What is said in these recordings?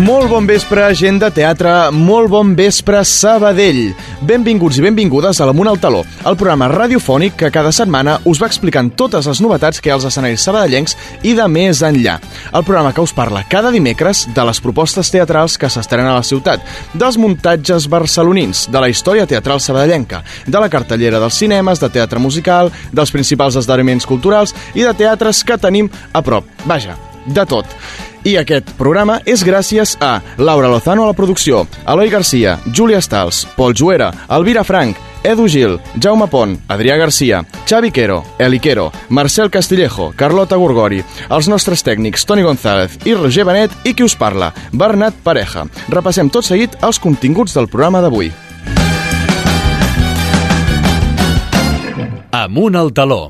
Molt bon vespre, gent de teatre, molt bon vespre, Sabadell. Benvinguts i benvingudes a l'Amunt al Taló, el programa radiofònic que cada setmana us va explicant totes les novetats que hi ha als escenaris sabadellencs i de més enllà. El programa que us parla cada dimecres de les propostes teatrals que s'estrenen a la ciutat, dels muntatges barcelonins, de la història teatral sabadellenca, de la cartellera dels cinemes, de teatre musical, dels principals esdeveniments culturals i de teatres que tenim a prop. Vaja, de tot. I aquest programa és gràcies a Laura Lozano a la producció, Eloi Garcia, Júlia Stals, Pol Juera, Elvira Frank, Edu Gil, Jaume Pont, Adrià Garcia, Xavi Quero, Eli Quero, Marcel Castillejo, Carlota Gorgori, els nostres tècnics Toni González i Roger Benet i qui us parla, Bernat Pareja. Repassem tot seguit els continguts del programa d'avui. Amunt al taló.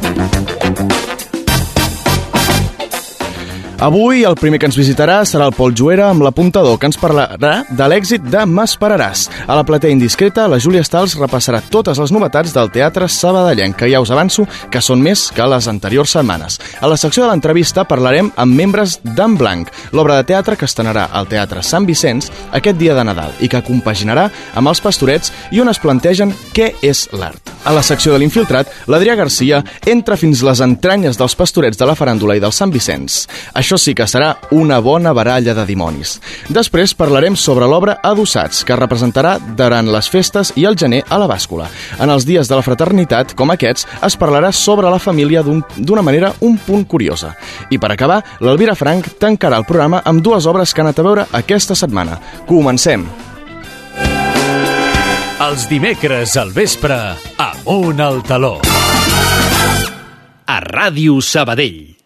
Thank you. Avui el primer que ens visitarà serà el Pol Juera amb l'apuntador, que ens parlarà de l'èxit de M'esperaràs. A la platea indiscreta, la Júlia Stals repassarà totes les novetats del teatre sabadellenc, que ja us avanço que són més que les anteriors setmanes. A la secció de l'entrevista parlarem amb membres d'en Blanc, l'obra de teatre que estrenarà al Teatre Sant Vicenç aquest dia de Nadal i que compaginarà amb els pastorets i on es plantegen què és l'art. A la secció de l'infiltrat, l'Adrià Garcia entra fins les entranyes dels pastorets de la faràndula i del Sant Vicenç. Això sí que serà una bona baralla de dimonis. Després parlarem sobre l'obra Adossats, que es representarà durant les festes i el gener a la bàscula. En els dies de la fraternitat, com aquests, es parlarà sobre la família d'una un, manera un punt curiosa. I per acabar, l'Elvira Frank tancarà el programa amb dues obres que han anat a veure aquesta setmana. Comencem! Els dimecres al vespre, amunt al taló. A Ràdio Sabadell.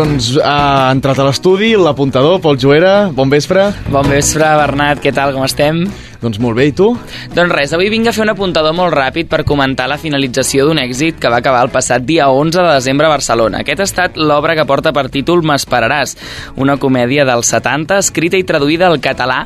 Doncs ha entrat a l'estudi l'apuntador, Pol Juera. Bon vespre. Bon vespre, Bernat. Què tal, com estem? Doncs molt bé, i tu? Doncs res, avui vinc a fer un apuntador molt ràpid per comentar la finalització d'un èxit que va acabar el passat dia 11 de desembre a Barcelona. Aquest ha estat l'obra que porta per títol M'esperaràs, una comèdia dels 70 escrita i traduïda al català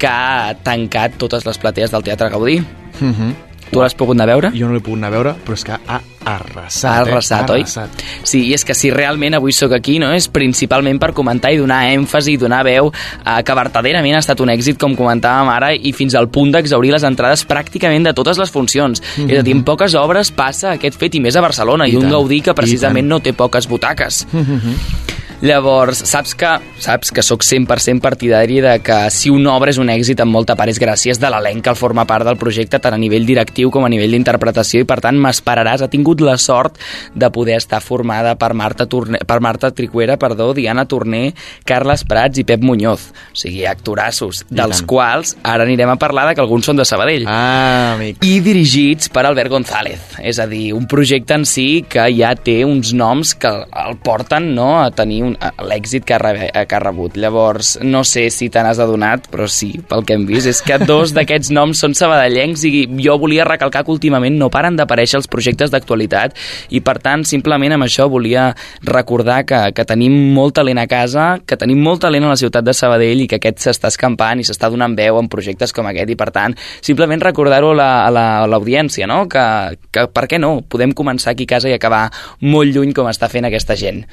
que ha tancat totes les platees del Teatre Gaudí. Uh -huh. Tu l'has pogut anar a veure? Jo no l'he pogut anar a veure, però és que ha arrasat. Ha arrasat, eh? oi? Arrasat. Sí, i és que si realment avui sóc aquí, no és principalment per comentar i donar èmfasi i donar veu a que verdaderament ha estat un èxit, com comentàvem ara, i fins al punt d'exaurir les entrades pràcticament de totes les funcions. Mm -hmm. És a dir, en poques obres passa aquest fet, i més a Barcelona, i, I un tant, Gaudí que precisament no té poques butaques. Mm -hmm. Llavors, saps que saps que sóc 100% partidari de que si una obra és un èxit amb molta part és gràcies de l'elenc que el forma part del projecte tant a nivell directiu com a nivell d'interpretació i per tant m'esperaràs, ha tingut la sort de poder estar formada per Marta, Torne, per Marta Tricuera, perdó, Diana Torner, Carles Prats i Pep Muñoz, o sigui, actorassos, dels quals ara anirem a parlar de que alguns són de Sabadell Ah, amic. i dirigits per Albert González. És a dir, un projecte en si que ja té uns noms que el porten no, a tenir un, l'èxit que, que ha rebut. Llavors, no sé si te n'has adonat, però sí, pel que hem vist, és que dos d'aquests noms són sabadellencs i jo volia recalcar que últimament no paren d'aparèixer els projectes d'actualitat i, per tant, simplement amb això volia recordar que, que tenim molt talent a casa, que tenim molt talent a la ciutat de Sabadell i que aquest s'està escampant i s'està donant veu en projectes com aquest i, per tant, simplement recordar-ho a la- a la- l'audiència, no? Que, que per què no? Podem començar aquí a casa i acabar molt lluny com està fent aquesta gent.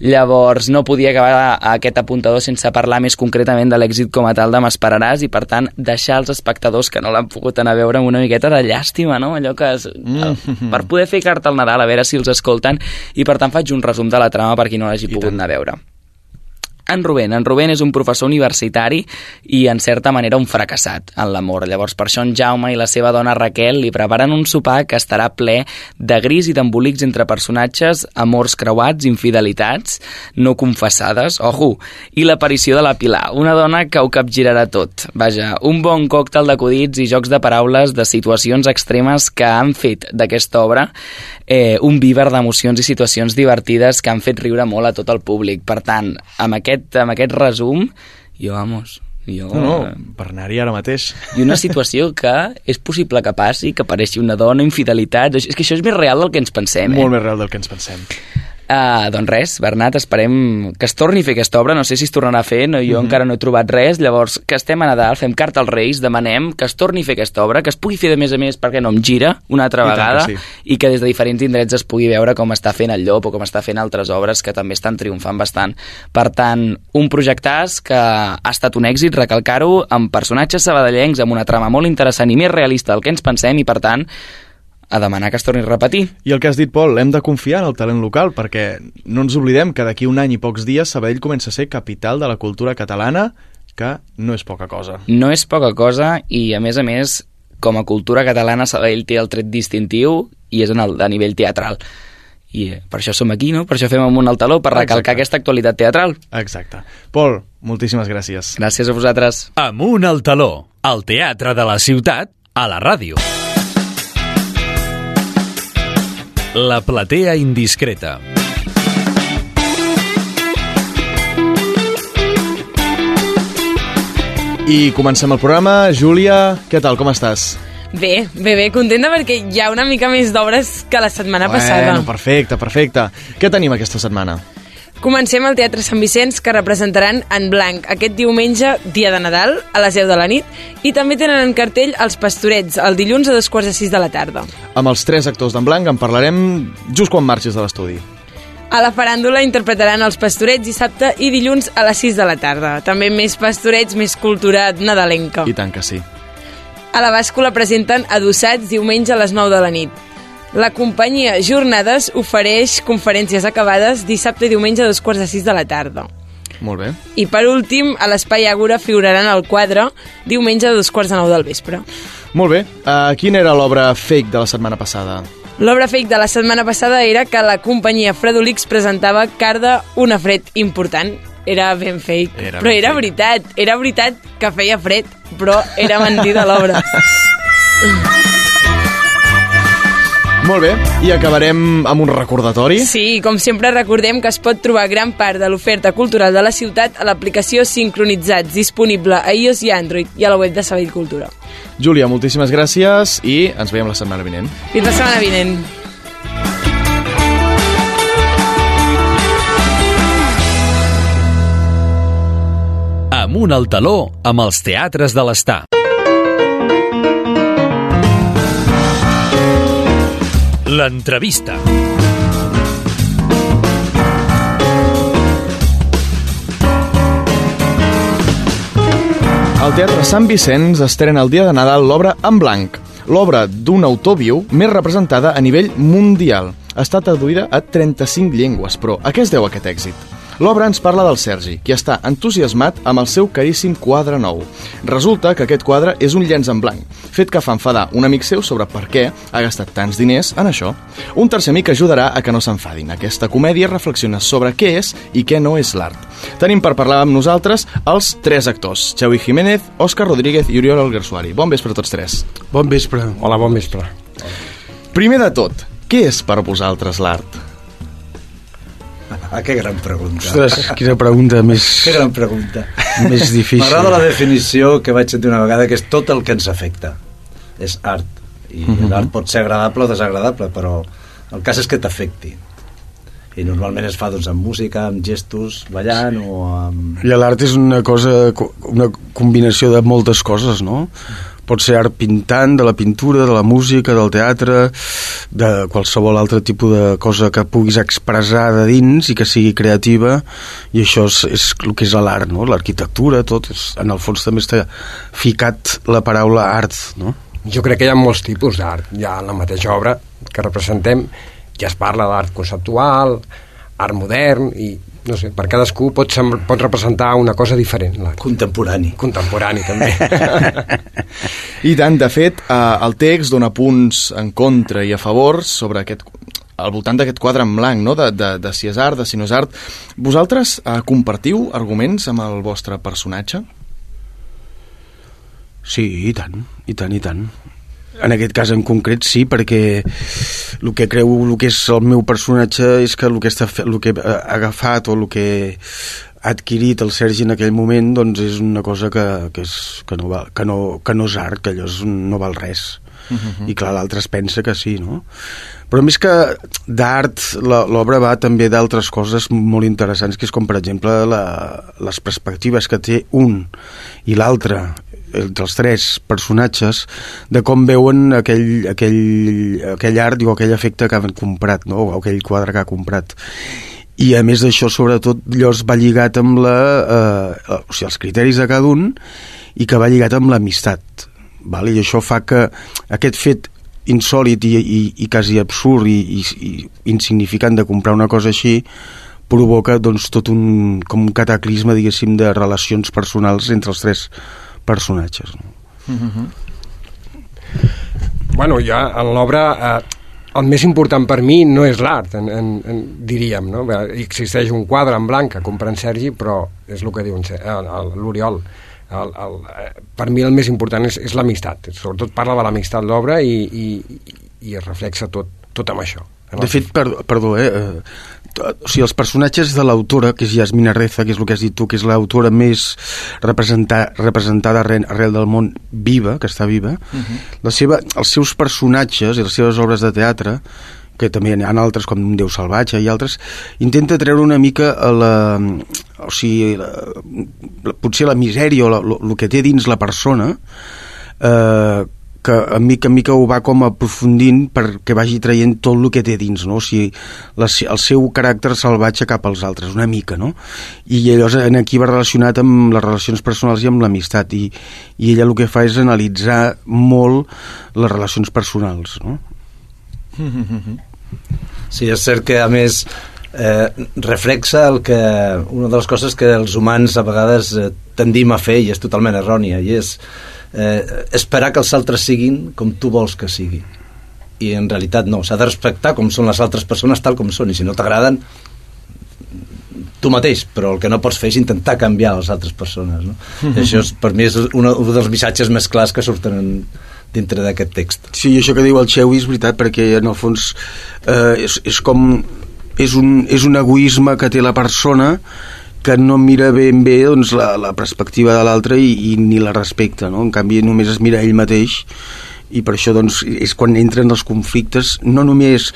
Llavors, no podia acabar aquest apuntador sense parlar més concretament de l'èxit com a tal de M'esperaràs i, per tant, deixar als espectadors que no l'han pogut anar a veure amb una miqueta de llàstima, no? Allò que... És, Mm. Per poder fer carta al Nadal, a veure si els escolten, i per tant faig un resum de la trama per qui no l'hagi pogut anar a veure. En Rubén. En Rubén és un professor universitari i, en certa manera, un fracassat en l'amor. Llavors, per això en Jaume i la seva dona Raquel li preparen un sopar que estarà ple de gris i d'embolics entre personatges, amors creuats, infidelitats, no confessades, ojo, i l'aparició de la Pilar, una dona que ho capgirarà tot. Vaja, un bon còctel d'acudits i jocs de paraules de situacions extremes que han fet d'aquesta obra eh, un víver d'emocions i situacions divertides que han fet riure molt a tot el públic. Per tant, amb aquest, amb aquest resum, jo, vamos, jo... No, no, per anar-hi ara mateix. I una situació que és possible que passi, que apareixi una dona, infidelitats... És que això és més real del que ens pensem, eh? Molt més real del que ens pensem. Uh, doncs res, Bernat, esperem que es torni a fer aquesta obra, no sé si es tornarà a fer, no, jo mm -hmm. encara no he trobat res, llavors que estem a Nadal, fem carta als Reis, demanem que es torni a fer aquesta obra, que es pugui fer de més a més, perquè no em gira una altra I tant vegada, que sí. i que des de diferents indrets es pugui veure com està fent el Llop o com està fent altres obres que també estan triomfant bastant. Per tant, un projectàs que ha estat un èxit, recalcar-ho, amb personatges sabadellencs, amb una trama molt interessant i més realista del que ens pensem, i per tant, a demanar que es torni a repetir. I el que has dit, Pol, hem de confiar en el talent local, perquè no ens oblidem que d'aquí un any i pocs dies Sabadell comença a ser capital de la cultura catalana, que no és poca cosa. No és poca cosa i, a més a més, com a cultura catalana, Sabadell té el tret distintiu i és en el, a nivell teatral. I eh, per això som aquí, no? Per això fem amunt al taló, per recalcar Exacte. aquesta actualitat teatral. Exacte. Pol, moltíssimes gràcies. Gràcies a vosaltres. Amunt al taló, al teatre de la ciutat, a la ràdio. La platea indiscreta. I comencem el programa. Júlia, què tal, com estàs? Bé, bé, bé, contenta perquè hi ha una mica més d'obres que la setmana passada. Bueno, perfecte, perfecte. Què tenim aquesta setmana? Comencem al Teatre Sant Vicenç, que representaran en blanc aquest diumenge, dia de Nadal, a les 10 de la nit, i també tenen en cartell Els Pastorets, el dilluns a dos quarts de sis de la tarda. Amb els tres actors d'en blanc en parlarem just quan marxis de l'estudi. A la faràndula interpretaran els Pastorets dissabte i dilluns a les 6 de la tarda. També més pastorets, més cultura nadalenca. I tant que sí. A la bàscula presenten adossats diumenge a les 9 de la nit. La companyia Jornades ofereix conferències acabades dissabte i diumenge a dos quarts de sis de la tarda. Molt bé. I per últim, a l'Espai Àgora figuraran el quadre diumenge a dos quarts de nou del vespre. Molt bé. Uh, quina era l'obra fake de la setmana passada? L'obra fake de la setmana passada era que la companyia Fredolix presentava Carda una fred important. Era ben fake, Era però ben era fake. veritat. Era veritat que feia fred, però era mentida l'obra. Molt bé. I acabarem amb un recordatori. Sí, com sempre recordem que es pot trobar gran part de l'oferta cultural de la ciutat a l'aplicació Sincronitzats, disponible a iOS i Android i a la web de Sabell Cultura. Júlia, moltíssimes gràcies i ens veiem la setmana vinent. Fins la setmana vinent. Amunt al taló amb els teatres de l'estar. L'entrevista. Al Teatre Sant Vicenç estrena el dia de Nadal l'obra En Blanc, l'obra d'un autor viu més representada a nivell mundial. Estat traduïda a 35 llengües, però a què es deu aquest èxit? L'obra ens parla del Sergi, qui està entusiasmat amb el seu caríssim quadre nou. Resulta que aquest quadre és un llenç en blanc, fet que fa enfadar un amic seu sobre per què ha gastat tants diners en això. Un tercer amic ajudarà a que no s'enfadin. Aquesta comèdia reflexiona sobre què és i què no és l'art. Tenim per parlar amb nosaltres els tres actors, Xavi Jiménez, Òscar Rodríguez i Oriol Alguersuari. Bon vespre a tots tres. Bon vespre. Hola, bon vespre. Primer de tot, què és per vosaltres l'art? Ah, que gran pregunta. Ostres, quina pregunta més, Que gran pregunta. més difícil. M'agrada la definició que vaig sentir una vegada, que és tot el que ens afecta. És art. I Mhm. l'art pot ser agradable o desagradable, però el cas és que t'afecti. I normalment es fa doncs, amb música, amb gestos, ballant o amb... I l'art és una cosa, una combinació de moltes coses, no? Pot ser art pintant, de la pintura, de la música, del teatre, de qualsevol altre tipus de cosa que puguis expressar de dins i que sigui creativa, i això és, és el que és l'art, no? L'arquitectura, tot. És, en el fons també està ficat la paraula art, no? Jo crec que hi ha molts tipus d'art. Hi ha la mateixa obra que representem, ja es parla d'art conceptual, art modern, i no sé, per cadascú pot, pot representar una cosa diferent. L'art Contemporani. contemporani, també. I tant, de fet, eh, el text dona punts en contra i a favor sobre aquest al voltant d'aquest quadre en blanc, no? de, de, de si és art, de si no és art. Vosaltres eh, compartiu arguments amb el vostre personatge? Sí, i tant, i tant, i tant. En aquest cas en concret sí, perquè el que creu el que és el meu personatge és que el que, està el que ha agafat o el que ha adquirit el Sergi en aquell moment doncs és una cosa que, que, és, que, no, val, que, no, que no és art, que allò és, no val res. I clar, l'altre es pensa que sí, no? Però més que d'art, la- l'obra va també d'altres coses molt interessants, que és com, per exemple, la, les perspectives que té un i l'altre, entre els tres personatges, de com veuen aquell, aquell, aquell art o aquell efecte que han comprat, no? o aquell quadre que ha comprat. I a més d'això, sobretot, llavors va lligat amb la, eh, o sigui, els criteris de cada un i que va lligat amb l'amistat. I això fa que aquest fet insòlid i, i, i quasi absurd i, i, i insignificant de comprar una cosa així provoca doncs, tot un, com un cataclisme diguéssim de relacions personals entre els tres personatges no? Bueno, ja en l'obra eh, el més important per mi no és l'art, en, en, en, diríem, no? Bé, Existeix un quadre en blanc que compra en Sergi, però és el que diu el- l'Oriol. El, el, eh, per mi el més important és, és l'amistat. Sobretot parla de l'amistat l'obra i, i, i es reflexa tot, tot amb això. De fet, perdó, perdó eh, eh, o sigui, els personatges de l'autora, que és Yasmina Reza, que és el que has dit tu, que és l'autora més representar, representada arrel, arrel del món viva, que està viva, uh -huh. la seva, els seus personatges i les seves obres de teatre, que també hi ha altres com Un Déu salvatge i altres, intenta treure una mica a la, o sigui, la, la, potser la misèria o el que té dins la persona eh, que a mica en mica ho va com aprofundint perquè vagi traient tot el que té dins, no? O sigui, la, el seu caràcter salvatge cap als altres, una mica, no? I llavors en aquí va relacionat amb les relacions personals i amb l'amistat i, i ella el que fa és analitzar molt les relacions personals, no? Sí, és cert que a més eh, reflexa el que, una de les coses que els humans a vegades eh, tendim a fer i és totalment errònia i és eh, esperar que els altres siguin com tu vols que sigui i en realitat no, s'ha de respectar com són les altres persones tal com són i si no t'agraden tu mateix, però el que no pots fer és intentar canviar les altres persones no? I això és, per mi és un, un dels missatges més clars que surten en, dintre d'aquest text. Sí, això que diu el Xevi és veritat perquè en el fons eh, és, és com és un, és un egoisme que té la persona que no mira ben bé doncs, la, la perspectiva de l'altre i, i ni la respecta, no? en canvi només es mira ell mateix i per això doncs, és quan entren els conflictes no només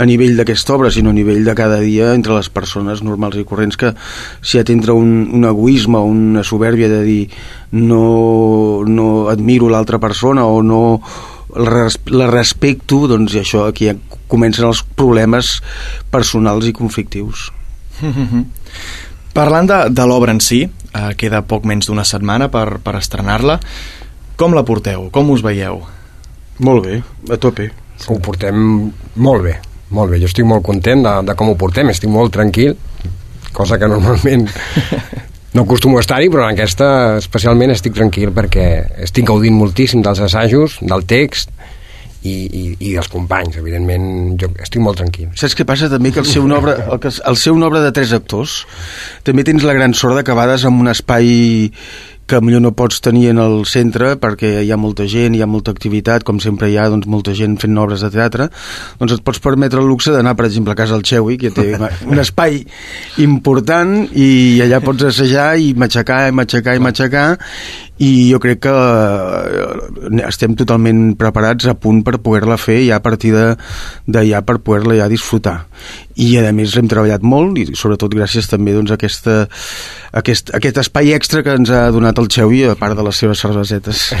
a nivell d'aquesta obra sinó a nivell de cada dia entre les persones normals i corrents que si ja t'entra un, un egoisme una soberbia de dir no, no admiro l'altra persona o no la, res- la respecto doncs i això aquí comencen els problemes personals i conflictius Parlant de, de l'obra en si, eh, queda poc menys d'una setmana per, per estrenar-la. Com la porteu? Com us veieu? molt bé, a tope ho portem molt bé, molt bé. Jo estic molt content de, de com ho portem, estic molt tranquil, cosa que normalment no acostumo a estar-hi, però en aquesta especialment estic tranquil perquè estic gaudint moltíssim dels assajos, del text i, i, i dels companys, evidentment jo estic molt tranquil. Saps què passa també? Que el ser una obra, el, que, el ser una obra de tres actors també tens la gran sort de que a vegades en un espai que millor no pots tenir en el centre perquè hi ha molta gent, hi ha molta activitat, com sempre hi ha doncs, molta gent fent obres de teatre, doncs et pots permetre el luxe d'anar, per exemple, a casa del Xeui, que té un espai important i allà pots assajar i matxacar, i matxacar, i matxacar i jo crec que eh, estem totalment preparats a punt per poder-la fer ja a partir de- d'allà per poder-la ja disfrutar i a més hem treballat molt i sobretot gràcies també doncs, a aquesta, aquest, aquest espai extra que ens ha donat el Xevi a part de les seves cervesetes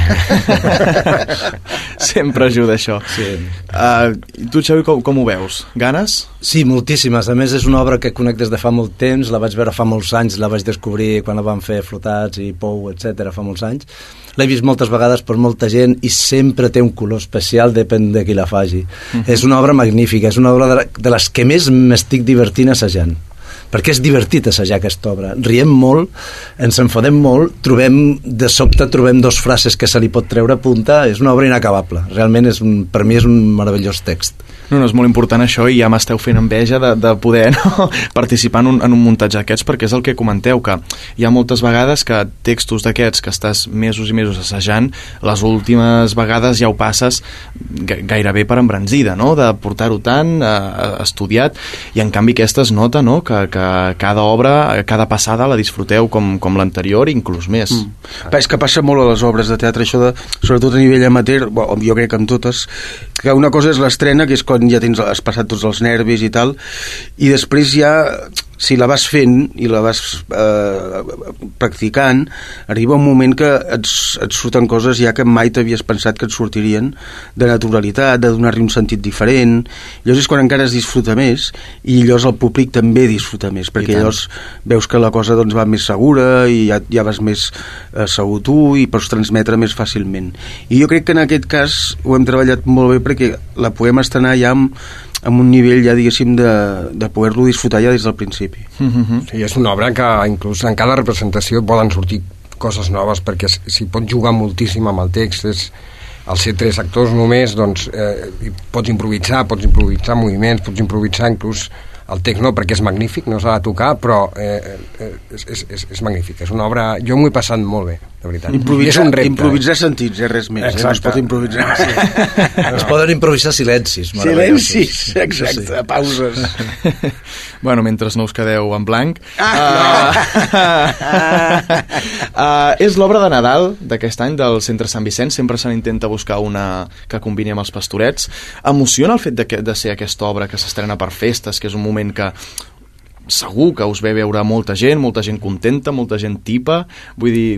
Sempre ajuda això. Sí. Uh, tu, Xavi, com, com ho veus? Ganes? Sí, moltíssimes. A més, és una obra que conec des de fa molt temps, la vaig veure fa molts anys, la vaig descobrir quan la van fer Flotats i Pou, etc fa molts anys. L'he vist moltes vegades per molta gent i sempre té un color especial, depèn de qui la faci. Uh -huh. És una obra magnífica, és una obra de, de les que més m'estic divertint assajant perquè és divertit assajar aquesta obra. Riem molt, ens enfadem molt, trobem, de sobte trobem dos frases que se li pot treure punta, és una obra inacabable. Realment, és un, per mi és un meravellós text. No, no, és molt important això i ja m'esteu fent enveja de, de poder no, participar en un, en un muntatge d'aquests perquè és el que comenteu, que hi ha moltes vegades que textos d'aquests que estàs mesos i mesos assajant, les últimes vegades ja ho passes ga- gairebé per embranzida, no?, de portar-ho tant eh, estudiat i en canvi aquesta es nota, no?, que, que cada obra, cada passada la disfruteu com, com l'anterior, inclús més. Mm. És que passa molt a les obres de teatre, això de, sobretot a nivell amateur, bo, jo crec que en totes, que una cosa és l'estrena, que és quan ja tens, has passat tots els nervis i tal, i després ja si la vas fent i la vas eh, practicant, arriba un moment que et, et surten coses ja que mai t'havies pensat que et sortirien de naturalitat, de donar-li un sentit diferent. Llavors és quan encara es disfruta més i llavors el públic també disfruta més, perquè llavors veus que la cosa doncs, va més segura i ja, ja vas més eh, segur tu i pots transmetre més fàcilment. I jo crec que en aquest cas ho hem treballat molt bé perquè la podem estrenar ja amb amb un nivell ja diguéssim de, de poder-lo disfrutar ja des del principi mm -hmm. sí, és una obra que inclús en cada representació poden sortir coses noves perquè s'hi pot jugar moltíssim amb el text és, al ser tres actors només doncs, eh, pots improvisar pots improvisar moviments, pots improvisar inclús el text no, perquè és magnífic, no s'ha de tocar, però eh, eh, és, és, és, és magnífic. És una obra... Jo m'ho he passat molt bé, de veritat. Improvisar, és un repte. improvisar sentits, eh, res més. Eh? No es pot improvisar. Sí. es poden improvisar silencis. Silencis, exacte, sí. pauses. bueno, mentre no us quedeu en blanc. Ah, uh, uh, és l'obra de Nadal d'aquest any del Centre Sant Vicenç. Sempre se n'intenta buscar una que combini amb els pastorets. Emociona el fet de, que, de ser aquesta obra que s'estrena per festes, que és un moment moment que segur que us ve veure molta gent, molta gent contenta, molta gent tipa, vull dir,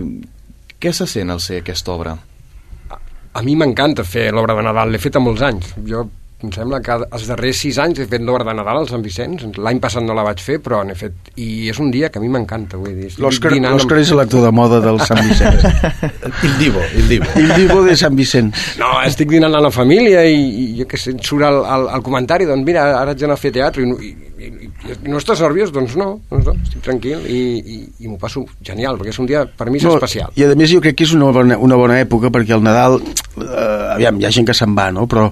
què se sent al ser aquesta obra? A, a mi m'encanta fer l'obra de Nadal, l'he fet a molts anys. Jo em sembla que els darrers sis anys he fet l'obra de Nadal al Sant Vicenç l'any passat no la vaig fer però n'he fet i és un dia que a mi m'encanta l'Òscar amb... és l'actor de moda del Sant Vicenç il Divo il Divo. il Divo de Sant Vicenç no, estic dinant amb la família i, i jo que sé, surt el, el, el comentari doncs mira, ara haig d'anar a fer teatre i, i no estàs nerviós? Doncs no, doncs no estic tranquil i, i, i m'ho passo genial perquè és un dia per mi és no, especial i a més jo crec que és una bona, una bona època perquè el Nadal eh, aviam, hi ha gent que se'n va no? però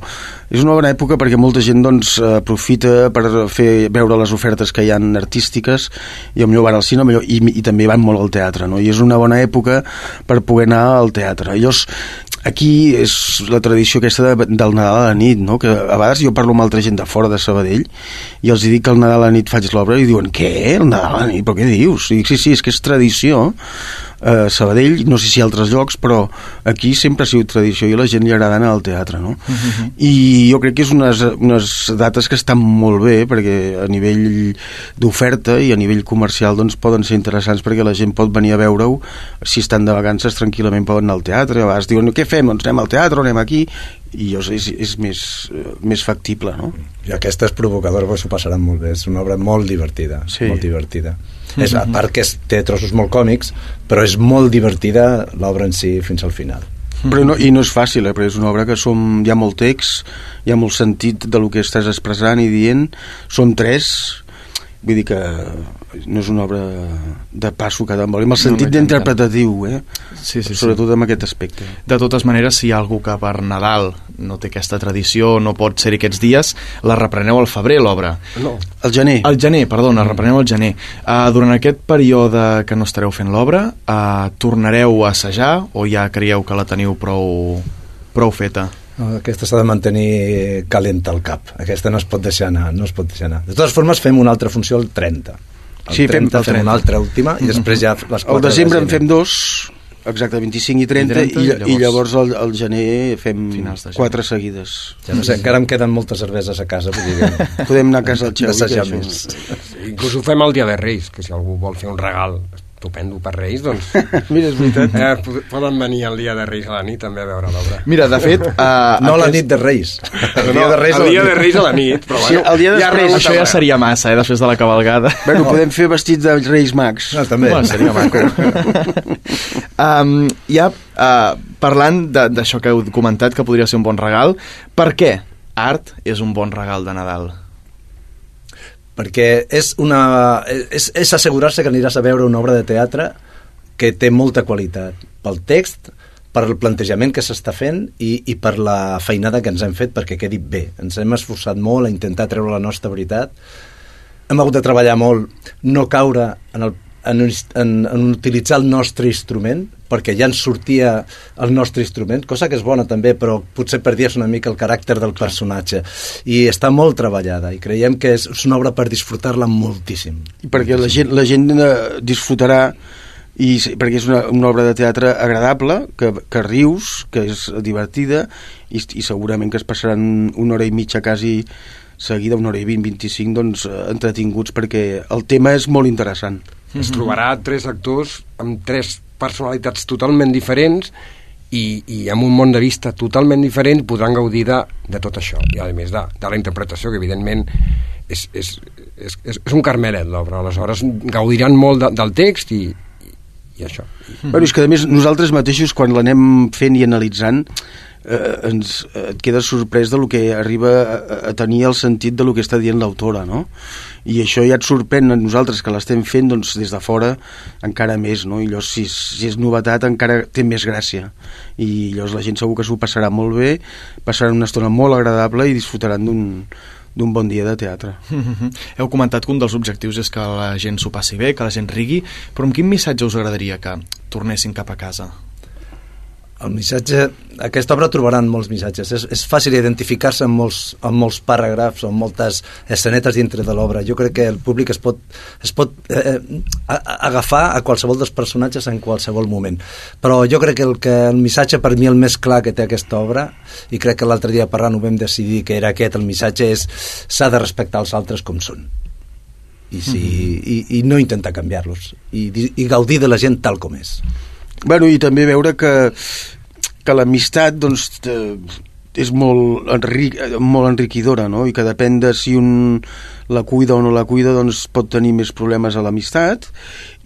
és una bona època perquè molta gent doncs, aprofita per fer veure les ofertes que hi han artístiques i millor van al cinema i, i també van molt al teatre no? i és una bona època per poder anar al teatre llavors aquí és la tradició aquesta de, del Nadal a la nit no? que a vegades jo parlo amb altra gent de fora de Sabadell i els dic que el Nadal a la nit faig l'obra i diuen què? El Nadal a la nit? però què dius? I dic, sí, sí, és que és tradició eh, Sabadell, no sé si altres llocs, però aquí sempre ha sigut tradició i a la gent li agrada anar al teatre, no? Uh mhm. -huh. I jo crec que és unes, unes dates que estan molt bé, perquè a nivell d'oferta i a nivell comercial doncs poden ser interessants perquè la gent pot venir a veure-ho, si estan de vacances tranquil·lament poden anar al teatre, a vegades diuen què fem? Doncs anem al teatre anem aquí i llavors és, és més, uh, més factible, no? I provocadora, però s'ho passaran molt bé, és una obra molt divertida, sí. molt divertida. És, a part que té trossos molt còmics, però és molt divertida l'obra en si fins al final. Però no, I no és fàcil, eh, perquè és una obra que som, hi ha molt text, hi ha molt sentit de lo que estàs expressant i dient, són tres, vull dir que no és una obra de passo cada vol, amb el sentit no, d'interpretatiu, eh? Sí, sí, sobretot sí. en aquest aspecte. De totes maneres, si hi ha algú que per Nadal no té aquesta tradició, no pot ser aquests dies, la repreneu al febrer, l'obra. No, al gener. Al gener, perdona, mm. repreneu al gener. Uh, durant aquest període que no estareu fent l'obra, uh, tornareu a assajar o ja creieu que la teniu prou, prou feta? No, aquesta s'ha de mantenir calenta al cap. Aquesta no es pot deixar anar, no es pot deixar anar. De totes formes, fem una altra funció el 30 el sí, 30 fem, el fem una altra última i després ja les 4 El desembre en fem dos, exacte, 25 i 30, I, 30, i, llavors, i llavors al, al gener fem quatre seguides. Ja no sé, encara em queden moltes cerveses a casa, vull dir que... Podem anar a casa al Xavi. més. Inclús ho fem el dia de Reis, que si algú vol fer un regal estupendo per Reis, doncs... Mira, és veritat. Eh, poden venir el dia de Reis a la nit també a veure l'obra. Mira, de fet... Uh, no aquest... la nit de Reis. El dia de Reis, el dia de Reis a la nit, però bueno... Sí, el dia de Reis, això ja seria massa, eh, després de la cabalgada. Bueno, podem fer vestits de Reis Mags. No, també. Bueno, seria maco. um, ja, uh, parlant d'això que heu comentat, que podria ser un bon regal, per què art és un bon regal de Nadal? Perquè és, una, és, és assegurar-se que aniràs a veure una obra de teatre que té molta qualitat pel text, per el plantejament que s'està fent i, i per la feinada que ens hem fet perquè quedi bé. Ens hem esforçat molt a intentar treure la nostra veritat. Hem hagut de treballar molt, no caure en el, en, en, en utilitzar el nostre instrument, perquè ja ens sortia el nostre instrument, cosa que és bona també, però potser perdies una mica el caràcter del personatge. I està molt treballada, i creiem que és, és una obra per disfrutar-la moltíssim. I perquè la gent, la gent eh, disfrutarà i perquè és una, una obra de teatre agradable, que, que rius, que és divertida i, i segurament que es passaran una hora i mitja quasi seguida, una hora i vint, 25, doncs, eh, entretinguts perquè el tema és molt interessant. Es trobarà tres actors amb tres personalitats totalment diferents i, i amb un món de vista totalment diferent podran gaudir de, de tot això. I a més de, de la interpretació que evidentment és, és, és, és, és un carmelet l'obra, aleshores gaudiran molt de, del text i, i, i això. Mm. Bueno, és que a més nosaltres mateixos quan l'anem fent i analitzant eh, ens, eh, et quedes sorprès de lo que arriba a, a tenir el sentit de lo que està dient l'autora, no? I això ja et sorprèn a nosaltres que l'estem fent doncs, des de fora encara més, no? I llavors si, si és novetat encara té més gràcia i llavors la gent segur que s'ho passarà molt bé passaran una estona molt agradable i disfrutaran d'un d'un bon dia de teatre. Heu comentat que un dels objectius és que la gent s'ho passi bé, que la gent rigui, però amb quin missatge us agradaria que tornessin cap a casa? El missatge... Aquesta obra trobaran molts missatges. És, és fàcil identificar-se amb, molts, amb molts paràgrafs o amb moltes escenetes dintre de l'obra. Jo crec que el públic es pot, es pot eh, a, agafar a qualsevol dels personatges en qualsevol moment. Però jo crec que el, que el missatge per mi el més clar que té aquesta obra, i crec que l'altre dia parlant ho vam decidir que era aquest, el missatge és s'ha de respectar els altres com són. I, si, i, i no intentar canviar-los i, i gaudir de la gent tal com és Bueno, i també veure que, que l'amistat doncs, és molt, enric, eh, molt enriquidora, no? I que depèn de si un la cuida o no la cuida, doncs pot tenir més problemes a l'amistat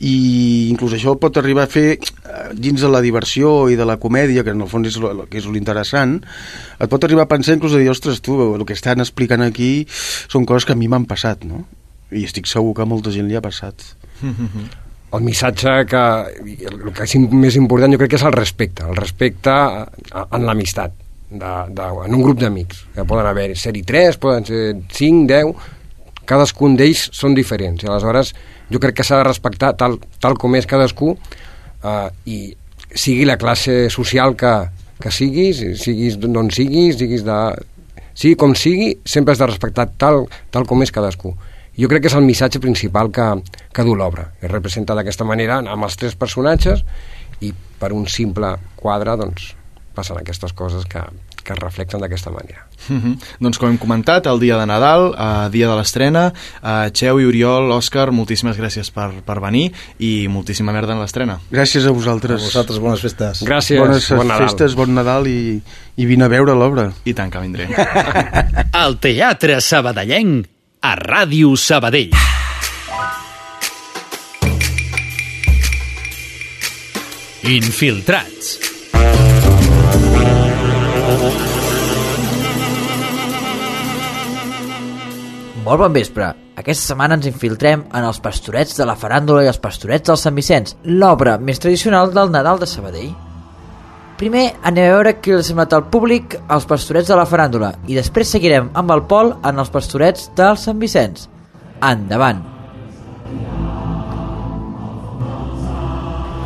i inclús això pot arribar a fer eh, dins de la diversió i de la comèdia, que en el fons és lo, que és l'interessant, et pot arribar a pensar inclús a dir, ostres, tu, el que estan explicant aquí són coses que a mi m'han passat, no? I estic segur que a molta gent li ha passat. el missatge que el que és més important jo crec que és el respecte el respecte en l'amistat de, en un grup d'amics que poden haver ser-hi tres, poden ser cinc, deu cadascun d'ells són diferents i aleshores jo crec que s'ha de respectar tal, tal com és cadascú eh, i sigui la classe social que, que siguis siguis d'on siguis siguis de, sigui com sigui sempre has de respectar tal, tal com és cadascú jo crec que és el missatge principal que, que du l'obra. Es representa d'aquesta manera amb els tres personatges i per un simple quadre doncs, passen aquestes coses que, que es reflexen d'aquesta manera. Mhm. Doncs com hem comentat, el dia de Nadal, eh, dia de l'estrena, eh, Xeu i Oriol, Òscar, moltíssimes gràcies per, per venir i moltíssima merda en l'estrena. Gràcies a a vosaltres. vosaltres bones festes Gràcies, Bones bon Nadal. festes, bon Nadal i, i vine a veure l'obra. I tant que vindré. El Teatre Sabadellenc a Ràdio Sabadell. Infiltrats. Molt bon vespre. Aquesta setmana ens infiltrem en els pastorets de la faràndula i els pastorets del Sant Vicenç, l'obra més tradicional del Nadal de Sabadell. Primer anem a veure què li ha semblat al públic els pastorets de la faràndula i després seguirem amb el Pol en els pastorets del Sant Vicenç. Endavant.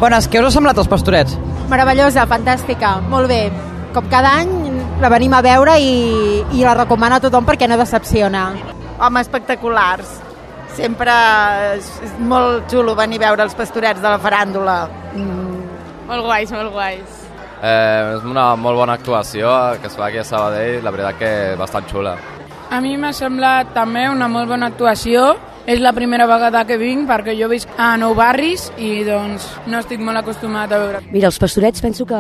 Bones, què us ha semblat els pastorets? Meravellosa, fantàstica, molt bé. Com cada any la venim a veure i, i la recomano a tothom perquè no decepciona. Home, espectaculars. Sempre és, és molt xulo venir a veure els pastorets de la faràndula. Mm. Molt guais, molt guais. Eh, és una molt bona actuació que es fa aquí a Sabadell, la veritat que bastant xula. A mi m'ha semblat també una molt bona actuació. És la primera vegada que vinc perquè jo visc a Nou Barris i doncs no estic molt acostumat a veure. Mira, els pastorets penso que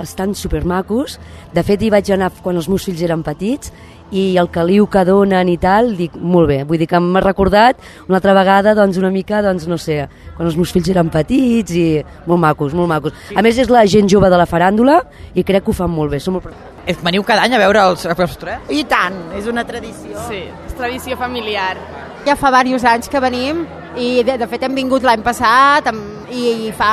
estan supermacos. De fet, hi vaig anar quan els meus fills eren petits i el caliu que donen i tal, dic, molt bé. Vull dir que m'ha recordat una altra vegada, doncs, una mica, doncs, no sé, quan els meus fills eren petits i molt macos, molt macos. A més, és la gent jove de la faràndula i crec que ho fan molt bé. Som molt... Veniu cada any a veure els pastorets? I tant, és una tradició. Sí, és tradició familiar. Ja fa diversos anys que venim i de, de fet hem vingut l'any passat amb, i, i fa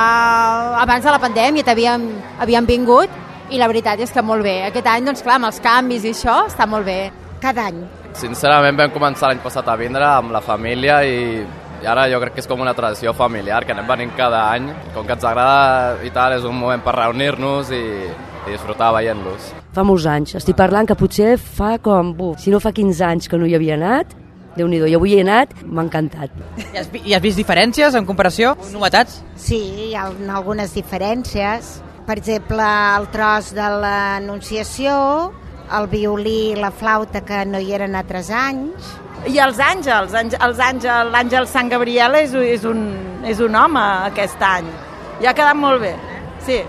abans de la pandèmia havíem, havíem vingut i la veritat és que molt bé. Aquest any, doncs clar, amb els canvis i això, està molt bé. Cada any. Sincerament vam començar l'any passat a vindre amb la família i i ara jo crec que és com una tradició familiar, que anem venint cada any. Com que ens agrada i tal, és un moment per reunir-nos i, i disfrutar veient-los. Fa molts anys. Estic parlant que potser fa com, buf, si no fa 15 anys que no hi havia anat, déu nhi Jo avui he anat, m'ha encantat. I has, I has vist diferències en comparació? Novetats? Sí, hi ha un- algunes diferències. Per exemple, el tros de l'Anunciació, el violí i la flauta que no hi eren altres anys. I els àngels, àngel- els àngels, l'àngel Sant Gabriel és, és, un, és un home aquest any. I ha quedat molt bé, sí.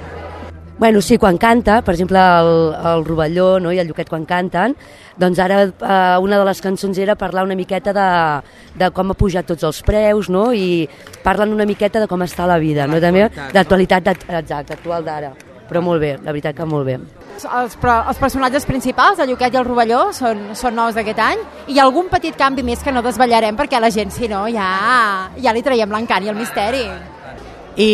Bueno, sí, quan canta, per exemple, el, el Rovelló no, i el Lluquet quan canten, doncs ara eh, una de les cançons era parlar una miqueta de, de com ha pujat tots els preus, no? i parlen una miqueta de com està la vida, no? també d'actualitat, d'ac- exacte, actual d'ara. Però molt bé, la veritat que molt bé. Els, però, els personatges principals, el Lluquet i el Rovelló, són, són nous d'aquest any i hi ha algun petit canvi més que no desvetllarem perquè la gent, si no, ja, ja li traiem l'encant i el misteri. I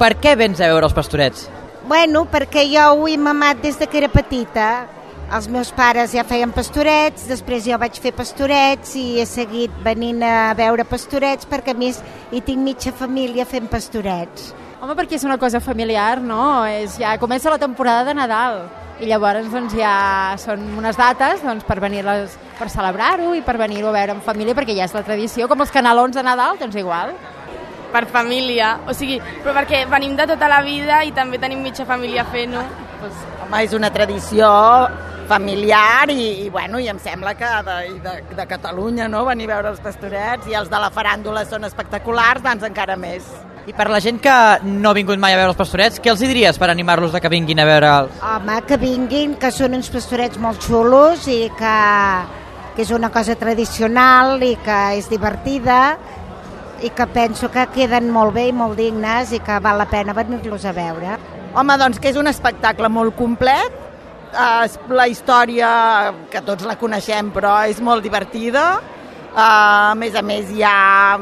per què vens a veure els pastorets? Bueno, perquè jo ho he mamat des de que era petita. Els meus pares ja feien pastorets, després jo vaig fer pastorets i he seguit venint a veure pastorets perquè a més hi tinc mitja família fent pastorets. Home, perquè és una cosa familiar, no? És, ja comença la temporada de Nadal i llavors doncs, ja són unes dates doncs, per venir per celebrar-ho i per venir-ho a veure en família perquè ja és la tradició, com els canalons de Nadal, doncs igual. Per família, o sigui, però perquè venim de tota la vida i també tenim mitja família fent-ho. Pues, home, és una tradició familiar i, i, bueno, i em sembla que de, de, de Catalunya, no?, venir a veure els pastorets i els de la faràndula són espectaculars, doncs encara més. I per la gent que no ha vingut mai a veure els pastorets, què els hi diries per animar-los a que vinguin a veure els... Home, que vinguin, que són uns pastorets molt xulos i que, que és una cosa tradicional i que és divertida i que penso que queden molt bé i molt dignes i que val la pena venir-los a veure. Home, doncs que és un espectacle molt complet, eh, la història, que tots la coneixem, però és molt divertida, eh, a més a més hi ha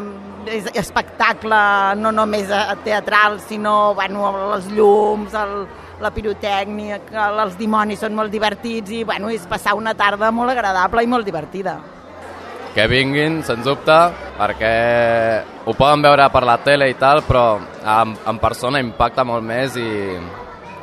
és espectacle no només eh, teatral, sinó bueno, els llums, el, la pirotècnia, els dimonis són molt divertits i bueno, és passar una tarda molt agradable i molt divertida. Que vinguin, sens dubte, perquè ho poden veure per la tele i tal, però en, en persona impacta molt més i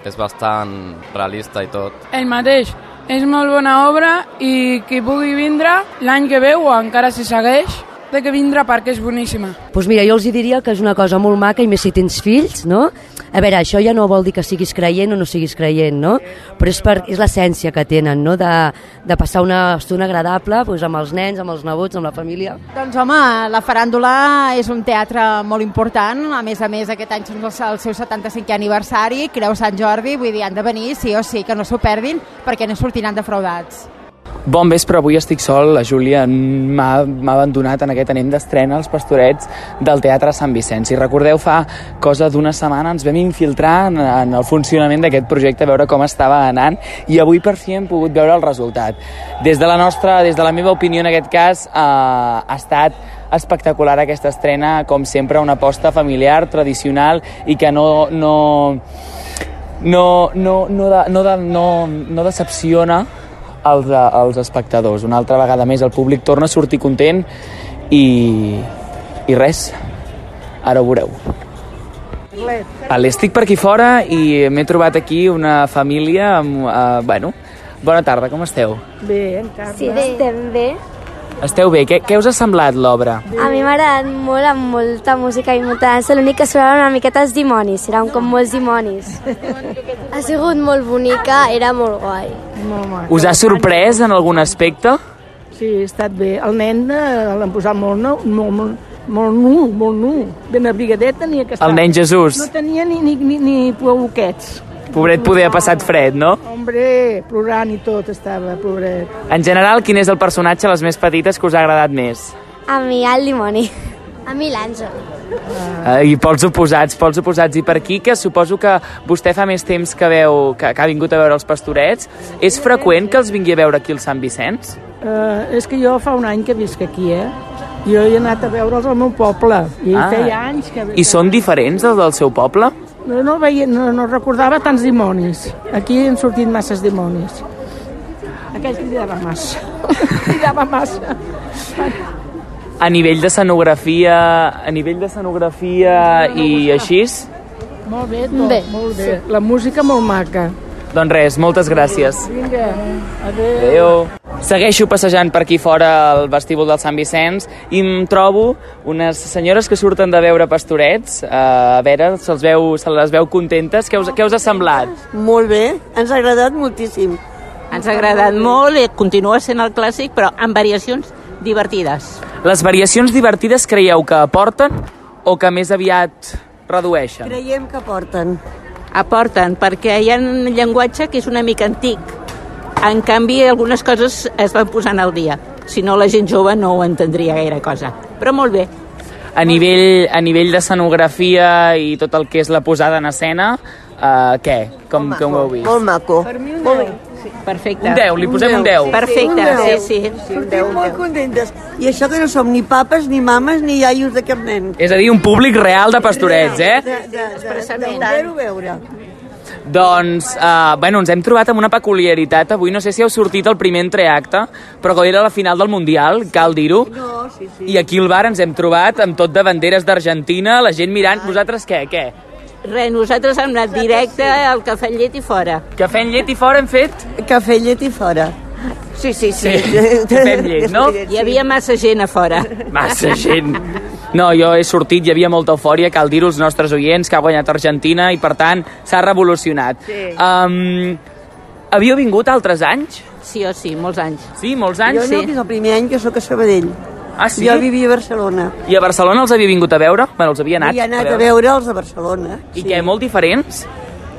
és bastant realista i tot. El mateix. És molt bona obra i qui pugui vindre l'any que ve o encara si segueix, té que vindre perquè és boníssima. Doncs pues mira, jo els diria que és una cosa molt maca i més si tens fills, no? A veure, això ja no vol dir que siguis creient o no siguis creient, no? Però és, per, és l'essència que tenen, no? De, de passar una estona agradable doncs, amb els nens, amb els nebots, amb la família. Doncs home, la faràndula és un teatre molt important, a més a més aquest any el, el seu 75è aniversari, Creu Sant Jordi, vull dir, han de venir sí o sí, que no s'ho perdin, perquè no sortiran defraudats. Bon vespre, avui estic sol, la Júlia m'ha abandonat en aquest anem d'estrena als pastorets del Teatre Sant Vicenç. I recordeu, fa cosa d'una setmana ens vam infiltrar en, en el funcionament d'aquest projecte, a veure com estava anant, i avui per fi hem pogut veure el resultat. Des de la nostra, des de la meva opinió en aquest cas, eh, ha estat espectacular aquesta estrena, com sempre, una aposta familiar, tradicional, i que no, no, no, no, no, de, no, de, no, no decepciona els, els espectadors. Una altra vegada més el públic torna a sortir content i, i res, ara ho veureu. Estic per aquí fora i m'he trobat aquí una família amb, uh, bueno, bona tarda, com esteu? Bé, encara. Sí, estem bé. Esteu bé? Què, què us ha semblat l'obra? A mi m'ha agradat molt, amb molta música i molta dansa. L'únic que sonava una miqueta els dimonis, eren com molts dimonis. ha sigut molt bonica, era molt guai. Molt. Us ha sorprès en algun aspecte? Sí, ha estat bé. El nen eh, l'han posat molt, nou, molt, molt, molt nu, molt nu. Ben abrigadet tenia que estar. El nen Jesús. No tenia ni, ni, ni, ni pouquets. Pobret poder ha passat fred, no? Hombre, plorant i tot estava, pobret. En general, quin és el personatge, les més petites, que us ha agradat més? A mi el dimoni. A mi l'Àngel. Eh, I pels oposats, pels oposats. I per aquí, que suposo que vostè fa més temps que, veu, que, que ha vingut a veure els pastorets, és freqüent que els vingui a veure aquí al Sant Vicenç? Uh, és que jo fa un any que visc aquí, eh? Jo he anat a veure'ls al meu poble i Ah. feia anys que... I són diferents els del seu poble? No, no, veia, no, no recordava tants dimonis. Aquí han sortit masses dimonis. Aquell cridava massa. cridava massa. a nivell de scenografia, a nivell de scenografia i així, Molt bé, tot, Bé, molt bé. La música molt maca. Doncs res, moltes gràcies. Vinga, adéu. Adéu. Segueixo passejant per aquí fora al vestíbul del Sant Vicenç i em trobo unes senyores que surten de veure pastorets. Uh, a veure, se'ls veu, se les veu contentes. Què us, què us ha semblat? Molt bé, ens ha agradat moltíssim. Ens ha agradat molt, i continua sent el clàssic, però amb variacions divertides. Les variacions divertides creieu que aporten o que més aviat redueixen? Creiem que porten. Aporten, perquè hi ha un llenguatge que és una mica antic. En canvi, algunes coses es van posant al dia. Si no, la gent jove no ho entendria gaire cosa. Però molt bé. A nivell, a nivell de scenografia i tot el que és la posada en escena, uh, què? Com, com ho heu vist? Molt maco. Per mi un Molt. Perfecte. Un 10, li posem un 10. Perfecte, Un deu. sí, sí. Sortim molt contentes. I això que no som ni papes, ni mames, ni iaios de cap nen. És a dir, un públic real de pastorets, eh? De, de, de, de poder-ho veure. Doncs, uh, bueno, ens hem trobat amb una peculiaritat avui. No sé si heu sortit al primer entreacte, però que era la final del Mundial, cal dir-ho. No, sí, sí. I aquí al bar ens hem trobat amb tot de banderes d'Argentina, la gent mirant. Vosaltres què, què? Res, nosaltres hem anat directe al cafè llet i fora. Cafè amb llet i fora hem fet? Cafè, llet i fora. Sí, sí, sí. Cafè amb llet, no? Hi havia massa gent a fora. Massa gent. No, jo he sortit, hi havia molta eufòria, cal dir-ho als nostres oients, que ha guanyat Argentina i, per tant, s'ha revolucionat. Sí. Um, havíeu vingut altres anys? Sí o sí, molts anys. Sí, molts anys? Jo no, que és el primer any que sóc a Sabadell. Ah, sí? Jo vivia a Barcelona. I a Barcelona els havia vingut a veure? Bueno, els havia anat, he anat a veure els de Barcelona. I què, molt diferents?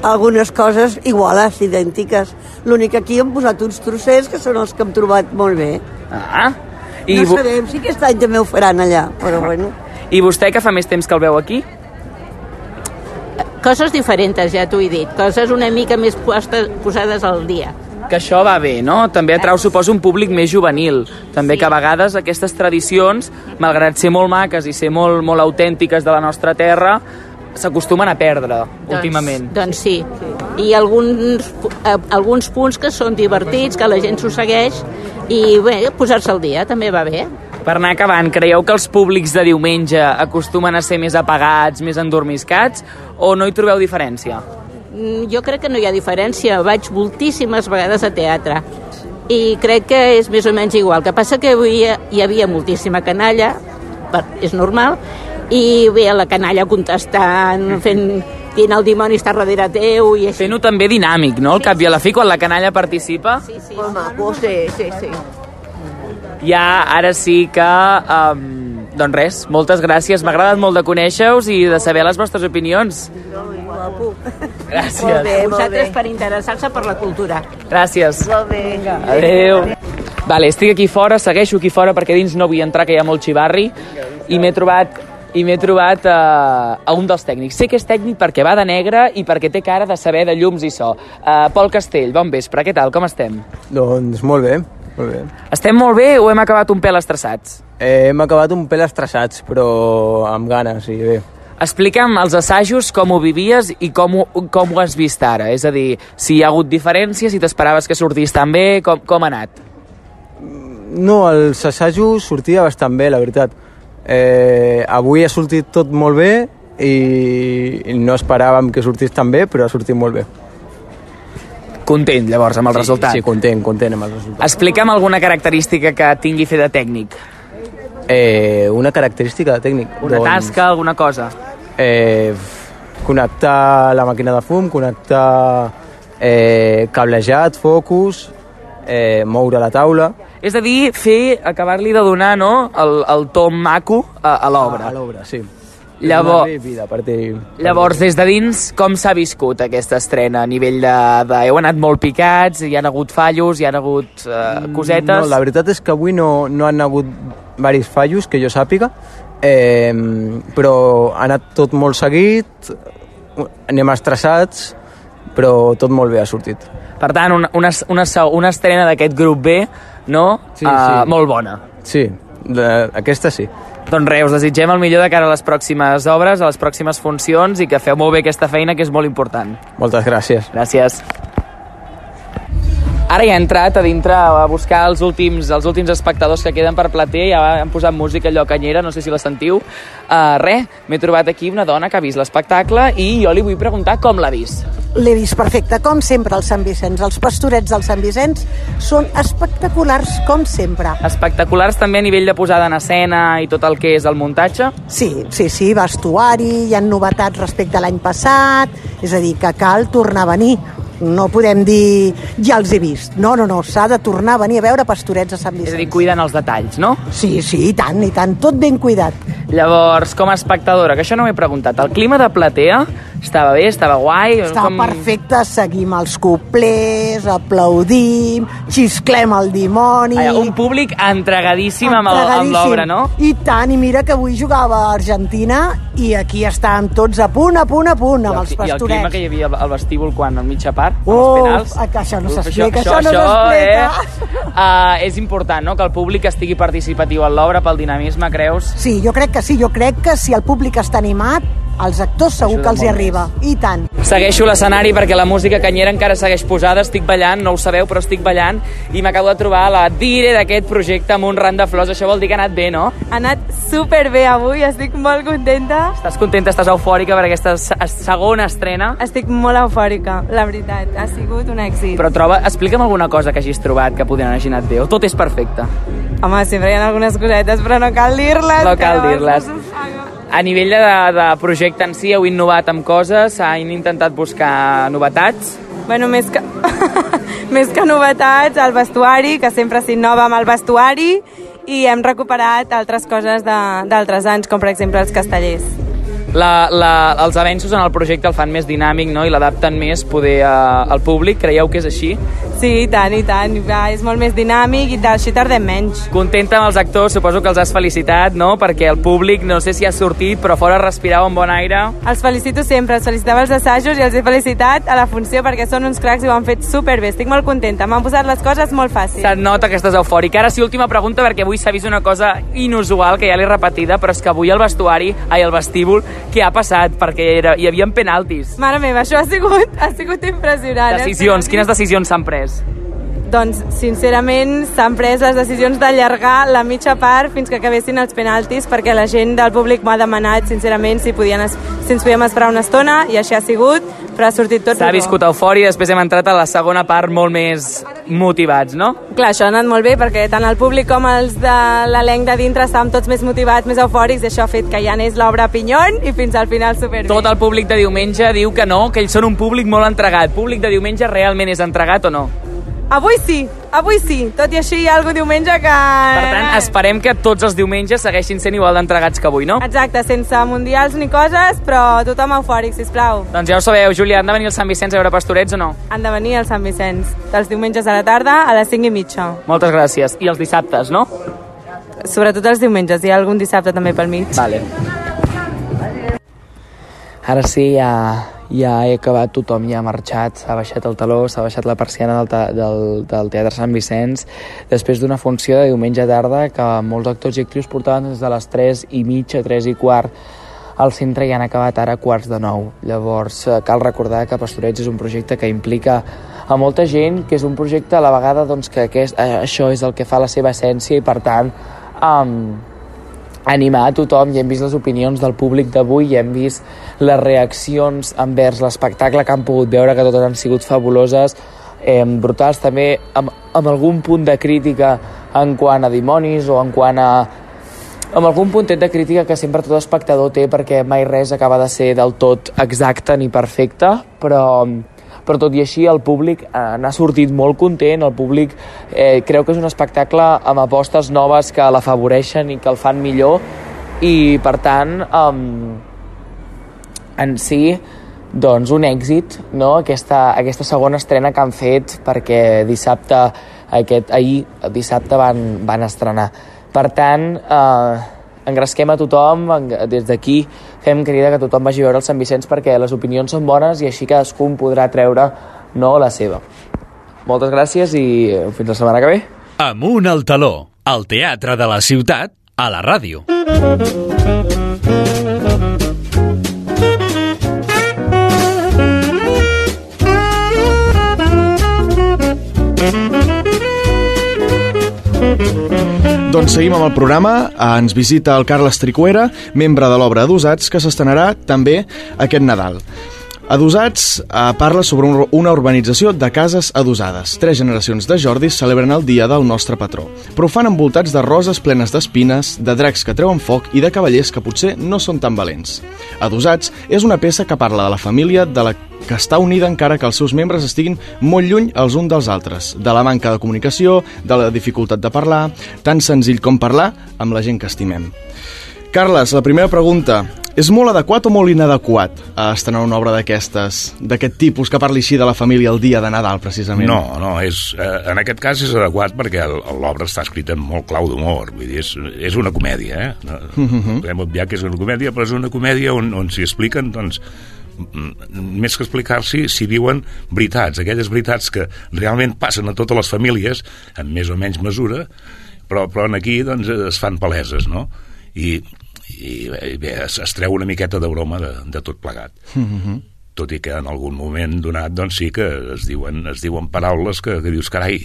Algunes coses iguales, idèntiques. L'únic que aquí hem posat uns trossers que són els que hem trobat molt bé. Ah, I no sabem si aquest any també ho faran allà, però bueno. I vostè, que fa més temps que el veu aquí? Coses diferents, ja t'ho he dit. Coses una mica més postes, posades al dia. Que això va bé, no? També atrau, suposo, un públic més juvenil. També sí. que a vegades aquestes tradicions, malgrat ser molt maques i ser molt, molt autèntiques de la nostra terra, s'acostumen a perdre últimament. Doncs sí. I alguns, eh, alguns punts que són divertits, que la gent s'ho segueix, i bé, posar-se al dia també va bé. Per anar acabant, creieu que els públics de diumenge acostumen a ser més apagats, més endormiscats, o no hi trobeu diferència? Mm, Jo crec que no hi ha diferència. Vaig moltíssimes vegades a teatre i crec que és més o menys igual. El que passa que avui hi havia moltíssima canalla, per, és normal, i bé, la canalla contestant, fent dient el dimoni està darrere teu i així. Fent-ho també dinàmic, no? Al cap i a la fi, quan la canalla participa, Sí, sí. Molt maco, sí, sí, sí. ja ara sí que... Um, doncs res, moltes gràcies. M'ha agradat molt de conèixer-vos i de saber les vostres opinions. Guapo. Gràcies. Molt bé, molt Vosaltres bé. per interessar-se per la cultura. Gràcies. Molt bé. Adéu. Vale, estic aquí fora, segueixo aquí fora perquè dins no vull entrar, que hi ha molt xivarri, i m'he trobat i m'he trobat uh, a un dels tècnics. Sé que és tècnic perquè va de negre i perquè té cara de saber de llums i so. Uh, Pol Castell, bon vespre, què tal, com estem? Doncs molt bé, molt bé. Estem molt bé o hem acabat un pèl estressats? Eh, hem acabat un pèl estressats, però amb ganes, i bé. Explica'm els assajos, com ho vivies i com ho, com ho has vist ara. És a dir, si hi ha hagut diferències, si t'esperaves que sortís tan bé, com, com ha anat? No, els assajos sortia bastant bé, la veritat. Eh, avui ha sortit tot molt bé i, no esperàvem que sortís tan bé, però ha sortit molt bé. Content, llavors, amb el sí, resultat. Sí, content, content amb el resultat. Explica'm alguna característica que tingui fer de tècnic. Eh, una característica de tècnic. Una tasca, alguna cosa. Eh, connectar la màquina de fum, connectar eh, cablejat, focus, eh, moure la taula. És a dir, fer, acabar-li de donar no, el, el to maco a, a l'obra. A l'obra, sí. Llavors, vida, per dir... llavors, des de dins, com s'ha viscut aquesta estrena? A nivell de, de... Heu anat molt picats, hi han hagut fallos, hi han hagut uh, cosetes... No, la veritat és que avui no, no han hagut varis fallos, que jo sàpiga, eh, però ha anat tot molt seguit, anem estressats, però tot molt bé ha sortit. Per tant, una, una, una, una estrena d'aquest grup B, no? Sí, Uh, sí. molt bona. Sí, de, aquesta sí. Doncs res, us desitgem el millor de cara a les pròximes obres, a les pròximes funcions i que feu molt bé aquesta feina que és molt important. Moltes gràcies. Gràcies. Ara ja he entrat a dintre a buscar els últims, els últims espectadors que queden per plater, ja han posat música allò canyera, no sé si la sentiu. Uh, re, m'he trobat aquí una dona que ha vist l'espectacle i jo li vull preguntar com l'ha vist. L'he vist perfecte, com sempre, al Sant Vicenç. Els pastorets del Sant Vicenç són espectaculars, com sempre. Espectaculars també a nivell de posada en escena i tot el que és el muntatge? Sí, sí, sí, vestuari, hi ha novetats respecte a l'any passat, és a dir, que cal tornar a venir. No podem dir, ja els he vist. No, no, no, s'ha de tornar a venir a veure pastorets a Sant Vicenç. És a dir, cuiden els detalls, no? Sí, sí, i tant, i tant, tot ben cuidat. Llavors, com a espectadora, que això no m'he preguntat, el clima de platea estava bé, estava guai? Estava com... perfecte, seguim els coplers, aplaudim, xisclem el dimoni... Ai, un públic entregadíssim el- amb l'obra, no? I tant, i mira que avui jugava a Argentina i aquí estàvem tots a punt, a punt, a punt, amb els I el clima pastorets. que hi havia al vestíbul quan al mitja part, amb Uf, els penals... que això no s'explica, això no s'explica. Eh? Uh, és important, no?, que el públic estigui participatiu en l'obra pel dinamisme, creus? Sí, jo crec que sí, jo crec que si el públic està animat, als actors segur Ajuda que els hi arriba. I tant. Segueixo l'escenari perquè la música canyera encara segueix posada, estic ballant, no ho sabeu, però estic ballant i m'acabo de trobar la dire d'aquest projecte amb un ram de flors. Això vol dir que ha anat bé, no? Ha anat superbé avui, estic molt contenta. Estàs contenta, estàs eufòrica per aquesta se- segona estrena? Estic molt eufòrica, la veritat. Ha sigut un èxit. Però troba, explica'm alguna cosa que hagis trobat que podien hagi anat bé, o tot és perfecte? Home, sempre hi ha algunes cosetes, però no cal dir-les. No cal dir-les. no. A nivell de, de projecte en si, heu innovat amb coses, han intentat buscar novetats? Bueno, més que, més que novetats, el vestuari, que sempre s'innova amb el vestuari, i hem recuperat altres coses d'altres anys, com per exemple els castellers. La, la, els avenços en el projecte el fan més dinàmic no? i l'adapten més poder a, al públic, creieu que és així? Sí, i tant, i tant. Va, és molt més dinàmic i així tardem menys. Contenta amb els actors, suposo que els has felicitat, no? Perquè el públic, no sé si ha sortit, però fora respirava un bon aire. Els felicito sempre, els felicitava als assajos i els he felicitat a la funció perquè són uns cracs i ho han fet superbé. Estic molt contenta, m'han posat les coses molt fàcils. Se't nota que estàs eufòric. Ara sí, última pregunta, perquè avui s'ha vist una cosa inusual, que ja l'he repetida, però és que avui al vestuari, ai, al vestíbul, què ha passat? Perquè era, hi havia penaltis. Mare meva, això ha sigut, ha sigut impressionant. eh? Decisions, quines decisions s'han pres? Doncs, sincerament, s'han pres les decisions d'allargar la mitja part fins que acabessin els penaltis, perquè la gent del públic m'ha demanat, sincerament, si, podien, si ens podíem esperar una estona, i així ha sigut, però ha sortit tot S'ha viscut eufòria, després hem entrat a la segona part molt més motivats, no? Clar, això ha anat molt bé perquè tant el públic com els de l'elenc de dintre estàvem tots més motivats, més eufòrics i això ha fet que ja anés l'obra pinyon i fins al final superbé. Tot el públic de diumenge diu que no, que ells són un públic molt entregat. Públic de diumenge realment és entregat o no? Avui sí, avui sí. Tot i així hi ha algun diumenge que... Per tant, esperem que tots els diumenges segueixin sent igual d'entregats que avui, no? Exacte, sense mundials ni coses, però tothom eufòric, sisplau. Doncs ja ho sabeu, Júlia, han de venir al Sant Vicenç a veure pastorets o no? Han de venir al Sant Vicenç, dels diumenges a la tarda a les 5 i mitja. Moltes gràcies. I els dissabtes, no? Sobretot els diumenges, hi ha algun dissabte també pel mig. Vale. Ara sí, ja, ja he acabat, tothom ja ha marxat, s'ha baixat el taló, s'ha baixat la persiana del, te- del, del Teatre Sant Vicenç, després d'una funció de diumenge tarda que molts actors i actrius portaven des de les 3 i mitja, 3 i quart, al centre i han acabat ara quarts de nou. Llavors, eh, cal recordar que Pastorets és un projecte que implica a molta gent, que és un projecte a la vegada doncs, que aquest, eh, això és el que fa la seva essència i, per tant, um, animar a tothom, ja hem vist les opinions del públic d'avui, ja hem vist les reaccions envers l'espectacle que han pogut veure, que totes han sigut fabuloses, eh, brutals també, amb, amb algun punt de crítica en quant a dimonis o en quant a amb algun puntet de crítica que sempre tot espectador té perquè mai res acaba de ser del tot exacte ni perfecte, però, però tot i així el públic eh, n'ha sortit molt content, el públic eh, creu que és un espectacle amb apostes noves que l'afavoreixen i que el fan millor i per tant um, en si doncs un èxit no? aquesta, aquesta segona estrena que han fet perquè dissabte aquest, ahir dissabte van, van estrenar per tant eh, engresquem a tothom des d'aquí fem crida que tothom vagi a veure el Sant Vicenç perquè les opinions són bones i així cadascun podrà treure no la seva moltes gràcies i fins la setmana que ve Amunt al taló, al teatre de la ciutat, a la ràdio. Doncs seguim amb el programa. Ens visita el Carles Tricuera, membre de l'obra d'Usats, que s'estrenarà també aquest Nadal. Adosats eh, parla sobre un, una urbanització de cases adosades. Tres generacions de Jordis celebren el dia del nostre patró, però ho fan envoltats de roses plenes d'espines, de dracs que treuen foc i de cavallers que potser no són tan valents. Adosats és una peça que parla de la família de la que està unida encara que els seus membres estiguin molt lluny els uns dels altres, de la manca de comunicació, de la dificultat de parlar, tan senzill com parlar amb la gent que estimem. Carles, la primera pregunta. És molt adequat o molt inadequat a estrenar una obra d'aquestes, d'aquest tipus, que parli així de la família el dia de Nadal, precisament? No, no, és, eh, en aquest cas és adequat perquè l'obra està escrita en molt clau d'humor, vull dir, és, és una comèdia, eh? No, Mhm. Podem obviar que és una comèdia, però és una comèdia on, on s'hi expliquen, doncs, més que explicar-s'hi, s'hi diuen veritats, aquelles veritats que realment passen a totes les famílies, en més o menys mesura, però, però en aquí doncs, es fan paleses, no? I, i bé, es, es treu una miqueta de broma de, de tot plegat Mhm. tot i que en algun moment donat doncs sí que es diuen, es diuen paraules que, que dius, carai,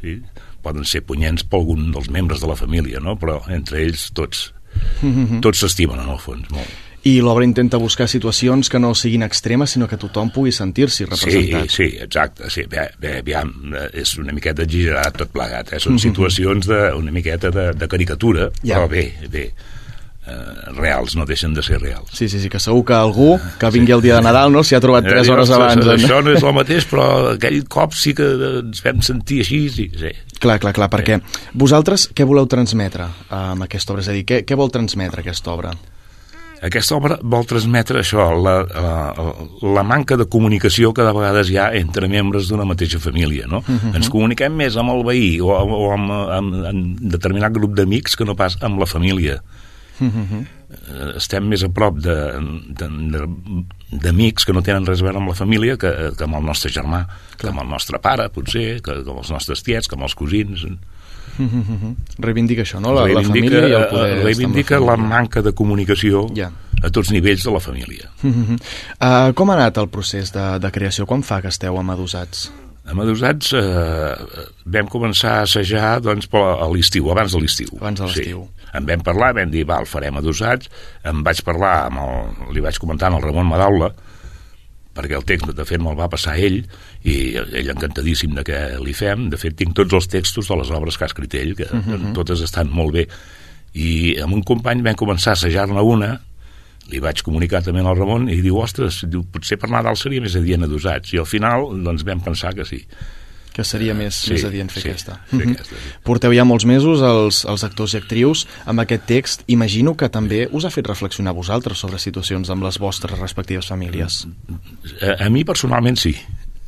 sí? poden ser punyents per algun dels membres de la família, no? però entre ells tots Mhm. tots s'estimen en el fons molt. I l'obra intenta buscar situacions que no siguin extremes, sinó que tothom pugui sentir-s'hi Sí, representat. sí, exacte. Sí, bé, bé, aviam, eh, és una miqueta exagerat tot plegat. Eh? Són Mhm. situacions de, una miqueta de, de caricatura, Ja. però bé, bé, reals, no deixen de ser reals. Sí, sí, sí, que segur que algú que vingui el dia de Nadal no s'hi ha trobat 3 Eh, hores ostres, abans. en- Això no és el mateix, però aquell cop sí que ens vam sentir així, sí, sí. Clar, clar, clar, perquè vosaltres què voleu transmetre eh, amb aquesta obra? És a dir, què, què vol transmetre aquesta obra? Aquesta obra vol transmetre això, la, la, la manca de comunicació que de vegades hi ha entre membres d'una mateixa família, no? Mhm. Ens comuniquem més amb el veí o, o amb, amb, amb determinat grup d'amics que no pas amb la família. Mhm. Eh, Estem més a prop d'amics que no tenen res a veure amb la família que, que amb el nostre germà, que amb el nostre pare, potser, que, que amb els nostres tiets, que amb els cosins. Mhm. Reivindica això, no? La, la reivindica, família i el eh, poder... reivindica la, manca de comunicació Ja. a tots nivells de la família. Mhm. Uh, com ha anat el procés de, de creació? Quan fa que esteu amadosats? Amb Adosats eh, vam començar a assajar doncs, a l'estiu, abans de l'estiu. Abans de l'estiu. Sí. En vam parlar, vam dir, val, farem Adosats. Em vaig parlar, amb el, li vaig comentar al Ramon Madaula, perquè el text, de fet, me'l va passar ell, i ell encantadíssim de que li fem. De fet, tinc tots els textos de les obres que ha escrit ell, que Mhm. totes estan molt bé. I amb un company vam començar a assajar-ne una, li vaig comunicar també al Ramon i diu, ostres, diu, potser per Nadal seria més adient adosats i al final doncs vam pensar que sí Que seria més, Sí, més adient fer sí, aquesta. fer Mhm. aquesta, sí. Porteu ja molts mesos els, els actors i actrius amb aquest text. Imagino que també us ha fet reflexionar vosaltres sobre situacions amb les vostres respectives famílies. a, a mi personalment sí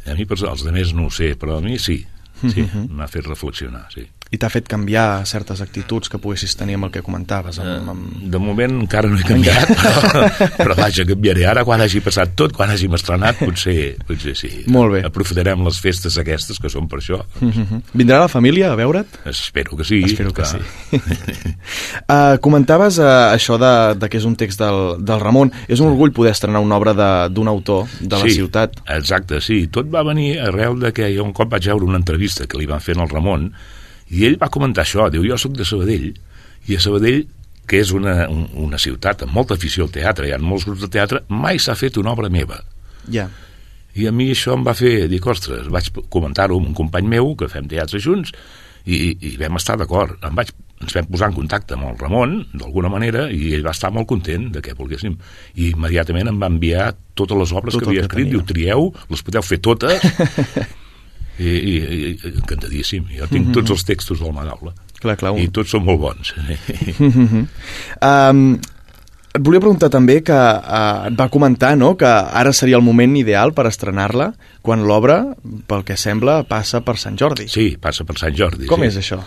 a mi, els altres no ho sé, però a mi sí sí, Mhm. m'ha fet reflexionar sí. I t'ha fet canviar certes actituds que poguessis tenir amb el que comentaves. Amb, amb... de moment encara no he canviat però, però vaja, canviaré ara quan hagi passat tot, quan hàgim estrenat potser, potser sí Molt bé. aprofitarem les festes aquestes que són per això Mhm. Vindrà la família a veure't? espero que sí Espero que clar. sí. Uh, comentaves uh, això de, de que és un text del, del Ramon. És un orgull poder estrenar una obra d'un autor de la sí, ciutat. Exacte, sí. Tot va venir arrel de que jo un cop vaig veure una entrevista que li van fer al Ramon i ell va comentar això, diu, jo sóc de Sabadell i a Sabadell que és una, un, una ciutat amb molta afició al teatre, hi ha molts grups de teatre, mai s'ha fet una obra meva. Ja. I a mi això em va fer dir, ostres, vaig comentar-ho amb un company meu, que fem teatre junts, i, i vam estar d'acord. Em vaig, ens vam posar en contacte amb el Ramon, d'alguna manera, i ell va estar molt content de que volguéssim. I immediatament em va enviar totes les obres Tot que havia que escrit, tenia. diu, trieu, les podeu fer totes, I, i, i encantadíssim. Jo tinc Mhm. tots els textos del Madaula. Clar, clar. I tots són molt bons. um, et volia preguntar també que uh, et va comentar no, que ara seria el moment ideal per estrenar-la quan l'obra, pel que sembla, passa per Sant Jordi. Sí, passa per Sant Jordi. Com sí. és això?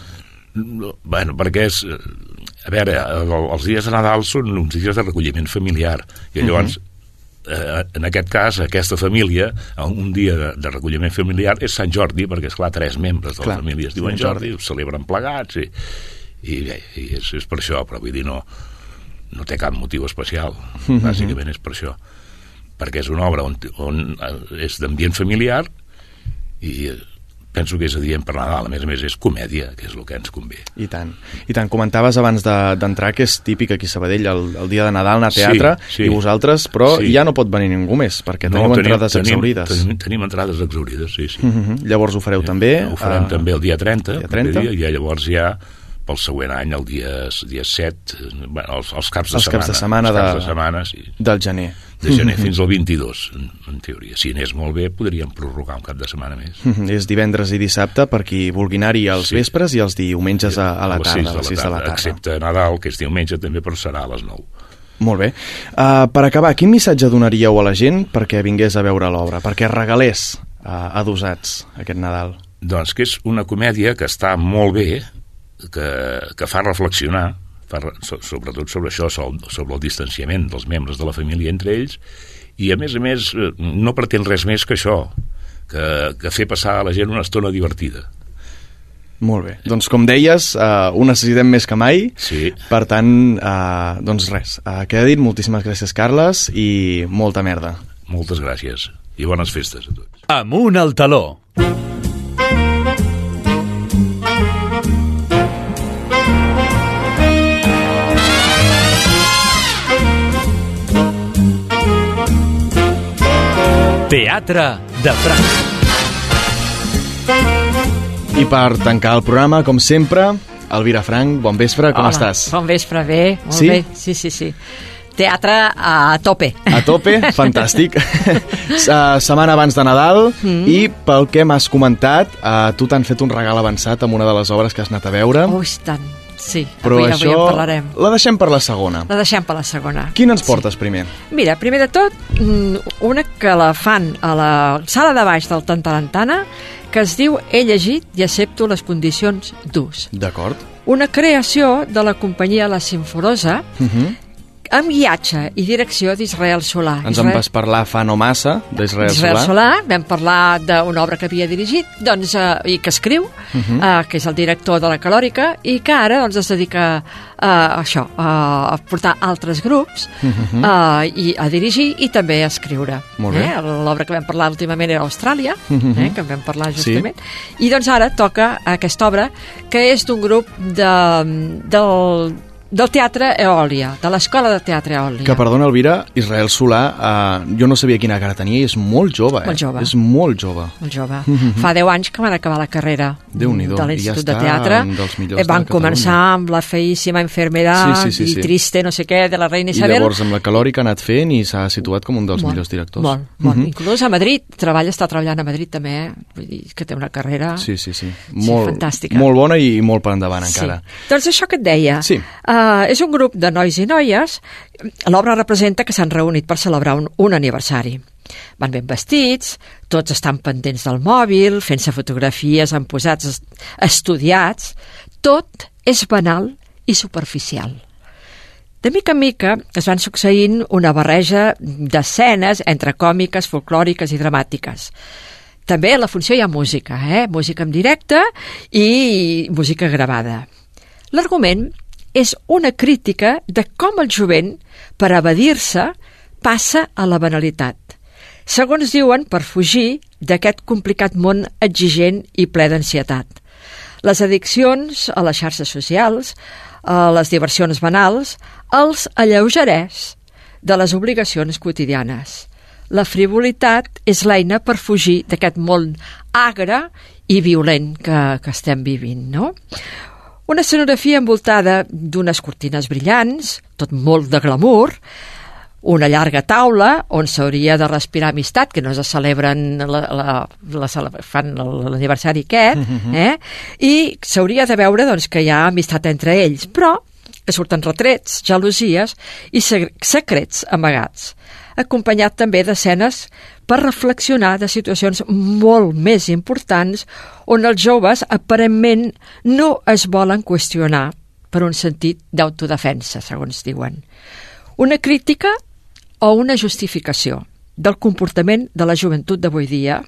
No, Bueno, perquè és... eh, A veure, el- els dies de Nadal són uns dies de recolliment familiar i llavors, eh, en aquest cas, aquesta família, un dia de, de recolliment familiar és Sant Jordi, perquè, és clar tres membres de Clar, la família es diuen Jordi, ho celebren plegats i, i, bé, i és, és per això, però vull dir, no, no té cap motiu especial, Mhm. bàsicament és per això. Perquè és una obra on, on eh, és d'ambient familiar i penso que és adient per Nadal. A més a més, és comèdia, que és el que ens convé. I tant. I tant, comentaves abans de- d'entrar que és típic aquí a Sabadell el, el dia de Nadal anar a teatre Sí, sí. i vosaltres, però Sí. ja no pot venir ningú més perquè teniu entrades tenim, exaurides. Tenim, tenim entrades exaurides, sí, sí. Mm -hmm. Llavors ho fareu també? Ho farem eh, també el dia 30, dia el proper 30. dia, i llavors ja pel següent any, el dia, dia 7, eh, bueno, els, els caps de Els setmana. caps de setmana els caps de- de setmana, sí. del gener. De gener Mhm. fins al 22, en, en teoria. Si anés molt bé, podríem prorrogar un cap de setmana més. Mhm, És divendres i dissabte per qui vulgui anar-hi als Sí. vespres i els diumenges a, a la tarda, a les 6 de la tarda. Excepte Nadal, que és diumenge també, però serà a les 9. Molt bé. Uh, per acabar, quin missatge donaríeu a la gent perquè vingués a veure l'obra, perquè regalés uh, adosats aquest Nadal? Doncs que és una comèdia que està molt bé, que, que fa reflexionar, fa, re- so, sobretot sobre això, sobre, el distanciament dels membres de la família entre ells, i a més a més eh, no pretén res més que això, que, que fer passar a la gent una estona divertida. Molt bé. Doncs com deies, uh, ho necessitem més que mai. Sí. Per tant, uh, doncs res. Uh, queda dit, moltíssimes gràcies, Carles, i molta merda. Moltes gràcies i bones festes a tots. Amunt al taló. Teatre de Franc. I per tancar el programa, com sempre, Elvira Frank, bon vespre, com Hola, estàs? Bon vespre, bé, molt Sí? bé. Sí, sí, sí. Teatre a tope. A tope, fantàstic. Uh, setmana abans de Nadal Mm. i pel que m'has comentat, uh, tu t'han fet un regal avançat amb una de les obres que has anat a veure. Oh, tant. Sí, però avui, això avui en parlarem. la deixem per la segona. La deixem per la segona. Quina ens portes primer? Mira, primer de tot, mm, una que la fan a la sala de baix del Tantarantana, que es diu He llegit i accepto les condicions d'ús. D'acord. Una creació de la companyia La Simforosa, Uh -huh. Amb guiatge i direcció d'Israel Solà. Ens en vas parlar fa no massa d'Israel Israel Solà. Solà, vam parlar d'una obra que havia dirigit doncs, eh, i que escriu, uh Mhm. -huh. eh, que és el director de la Calòrica, i que ara doncs, es dedica a això, a, portar altres grups Mhm. uh -huh. eh, i a dirigir i també a escriure. Molt bé. Eh? L'obra que vam parlar últimament era Austràlia, uh Mhm. -huh. eh? que en vam parlar Sí. justament, i doncs ara toca aquesta obra que és d'un grup de, del, del Teatre Eòlia, de l'Escola de Teatre Eòlia. Que, perdona, Elvira, Israel Solà, uh, jo no sabia quina cara tenia i és molt jove, eh? Molt jove. És molt jove. molt jove. Mhm. Fa 10 anys que van acabar la carrera de i l'Institut ja de Teatre. un dels millors Eh, van de començar amb la feíssima enfermedad Sí, sí, sí, sí. i triste no sé què de la reina I Isabel. llavors amb la calòrica ha anat fent i s'ha situat com un dels millors directors. Molt, molt. Mhm. Inclús a Madrid, treballa, està treballant a Madrid també, eh? vull dir que té una carrera Sí, sí, sí. Molt, fantàstica. molt bona i molt per endavant encara. Sí. Doncs això que et deia, Sí. uh, és un grup de nois i noies, l'obra representa que s'han reunit per celebrar un, un aniversari. Van ben vestits, tots estan pendents del mòbil, fent-se fotografies amb posats est- estudiats, tot és banal i superficial. De mica en mica es van succeint una barreja d'escenes entre còmiques, folclòriques i dramàtiques. També a la funció hi ha música, eh? música en directe i música gravada. L'argument és una crítica de com el jovent, per evadir-se, passa a la banalitat. Segons diuen, per fugir d'aquest complicat món exigent i ple d'ansietat. Les addiccions a les xarxes socials, a les diversions banals, els alleugereix de les obligacions quotidianes. La frivolitat és l'eina per fugir d'aquest món agre i violent que, que estem vivint, no? Una escenografia envoltada d'unes cortines brillants, tot molt de glamour, una llarga taula on s'hauria de respirar amistat, que no se celebren la, la, la, fan l'aniversari aquest, Mhm. eh? i s'hauria de veure doncs, que hi ha amistat entre ells, però que surten retrets, gelosies i se- secrets amagats, acompanyat també d'escenes per reflexionar de situacions molt més importants on els joves aparentment no es volen qüestionar per un sentit d'autodefensa, segons diuen. Una crítica o una justificació del comportament de la joventut d'avui dia,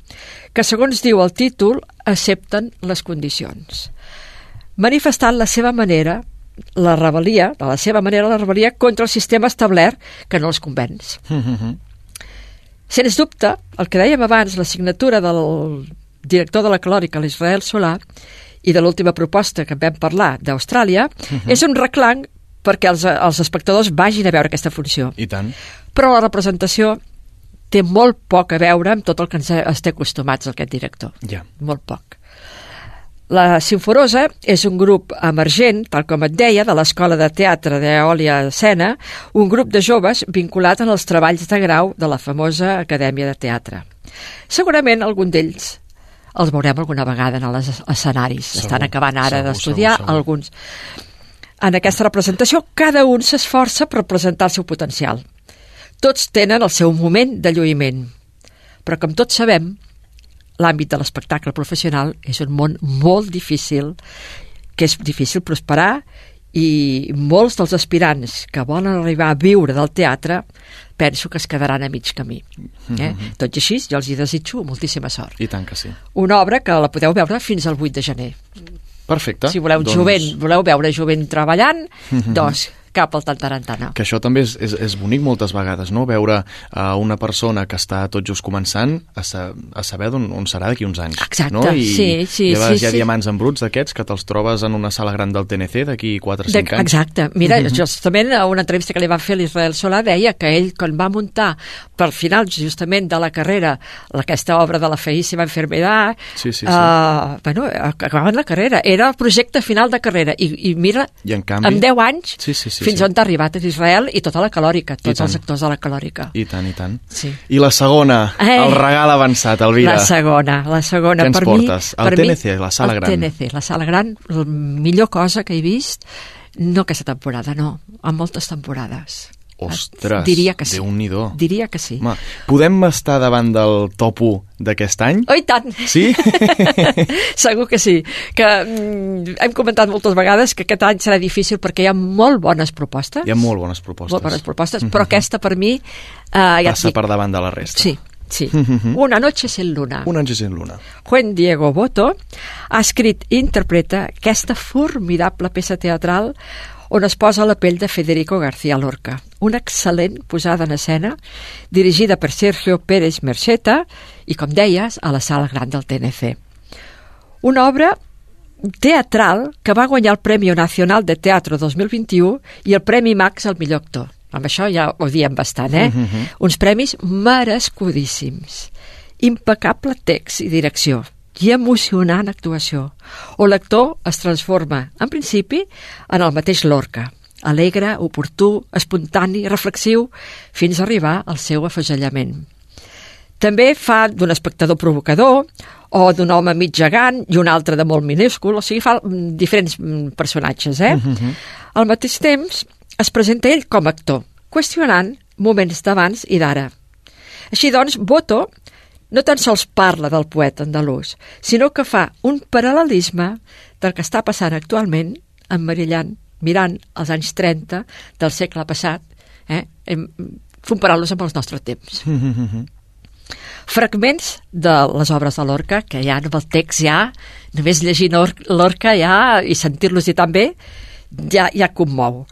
que, segons diu el títol, accepten les condicions. Manifestant la seva manera, la rebel·lia, de la seva manera la rebel·lia contra el sistema establert que no els convenç. Sens dubte, el que dèiem abans, la signatura del, director de la Clòrica, l'Israel Solà, i de l'última proposta que en vam parlar d'Austràlia, Mhm. és un reclam perquè els, els espectadors vagin a veure aquesta funció. I tant. Però la representació té molt poc a veure amb tot el que ens, té acostumats aquest director. Ja. Molt poc. La Sinforosa és un grup emergent, tal com et deia, de l'Escola de Teatre d'Eòlia Sena, un grup de joves vinculat en els treballs de grau de la famosa Acadèmia de Teatre. Segurament algun d'ells els veurem alguna vegada en els escenaris. Segur, Estan acabant ara d'estudiar alguns. En aquesta representació, cada un s'esforça per presentar el seu potencial. Tots tenen el seu moment de lluïment. Però, com tots sabem, l'àmbit de l'espectacle professional és un món molt difícil, que és difícil prosperar i molts dels aspirants que volen arribar a viure del teatre penso que es quedaran a mig camí. Eh? Mhm. Tot i així, jo els hi desitjo moltíssima sort. I tant que sí. Una obra que la podeu veure fins al 8 de gener. Perfecte. Si voleu doncs... jovent, voleu veure jovent treballant, Mhm. doncs cap al Tantarantana. Que això també és, és, és bonic moltes vegades, no? Veure uh, una persona que està tot just començant a, sa a saber on, on serà d'aquí uns anys. Exacte, no? I, sí, sí, i a vegades sí, hi ha sí. diamants en bruts d'aquests que te'ls trobes en una sala gran del TNC d'aquí 4 o De, 5 anys. exacte. Mira, Mhm. justament a una entrevista que li van fer a l'Israel Solà deia que ell, quan va muntar per final justament de la carrera aquesta obra de la feíssima enfermedad, Sí, sí, sí. Uh, bueno, acabaven la carrera. Era el projecte final de carrera. I, i mira, I en canvi... en 10 anys, sí, sí, sí, fins sí. on t'ha arribat Israel i tota la calòrica, tots els actors de la calòrica. I tant, i tant. Sí. I la segona, Eh. el regal avançat, Elvira. La segona, la segona. Què ens per portes? Mi, El per mi, TNC, la sala el gran. TNC, la sala gran, la millor cosa que he vist, no aquesta temporada, no, en moltes temporades. Ostres, Diria que sí. Déu-n'hi-do. Diria que sí. Home, podem estar davant del top 1 d'aquest any? Oh, tant! Sí? Segur que sí. Que mm, hem comentat moltes vegades que aquest any serà difícil perquè hi ha molt bones propostes. Hi ha molt bones propostes. Molt bones propostes, Mhm. però aquesta per mi... Eh, ja Passa per davant de la resta. Sí, sí. Mhm. Una noche sin luna. Una noche sin luna. Juan Diego Boto ha escrit i interpreta aquesta formidable peça teatral on es posa la pell de Federico García Lorca. Una excel·lent posada en escena dirigida per Sergio Pérez Merceta i, com deies, a la sala gran del TNC. Una obra teatral que va guanyar el Premi Nacional de Teatro 2021 i el Premi Max al millor actor. Amb això ja ho diem bastant, eh? Mhm. Uns premis merescudíssims. Impecable text i direcció i emocionant actuació, on l'actor es transforma, en principi, en el mateix Lorca, alegre, oportú, espontani, reflexiu, fins a arribar al seu afegellament. També fa d'un espectador provocador o d'un home mig gegant i un altre de molt minúscul, o sigui, fa mm, diferents mm, personatges, eh? Al mateix temps, es presenta ell com a actor, qüestionant moments d'abans i d'ara. Així doncs, Boto no tan sols parla del poeta andalús, sinó que fa un paral·lelisme del que està passant actualment emmarillant, mirant els anys 30 del segle passat, eh? Comparant-los amb els nostres temps. Fragments de les obres de Lorca, que ja amb el text ja, només llegir Lor- Lorca ja i sentir-los i també, ja, ja commou.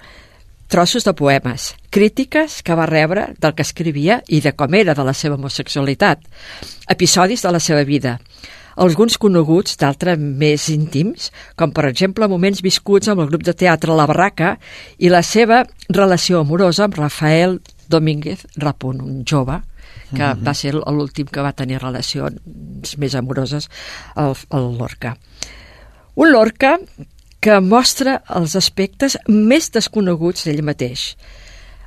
Trossos de poemes, crítiques que va rebre del que escrivia i de com era de la seva homosexualitat, episodis de la seva vida, alguns coneguts, d'altres més íntims, com per exemple moments viscuts amb el grup de teatre La Barraca i la seva relació amorosa amb Rafael Domínguez Rapunt, un jove que Mhm. va ser l'últim que va tenir relacions més amoroses al, al Lorca. Un Lorca que mostra els aspectes més desconeguts d'ell mateix.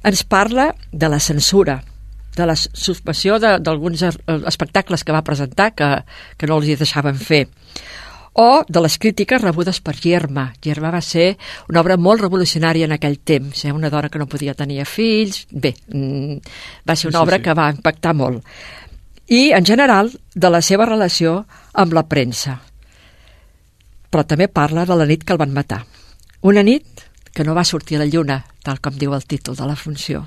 Ens parla de la censura, de la suspensió de- d'alguns es- espectacles que va presentar que, que no els hi deixaven fer, o de les crítiques rebudes per Germa. Germa va ser una obra molt revolucionària en aquell temps, eh? una dona que no podia tenir fills... Bé, mm, va ser una Sí, obra sí. que va impactar molt. I, en general, de la seva relació amb la premsa. Però també parla de la nit que el van matar. Una nit que no va sortir a la lluna, tal com diu el títol de la funció.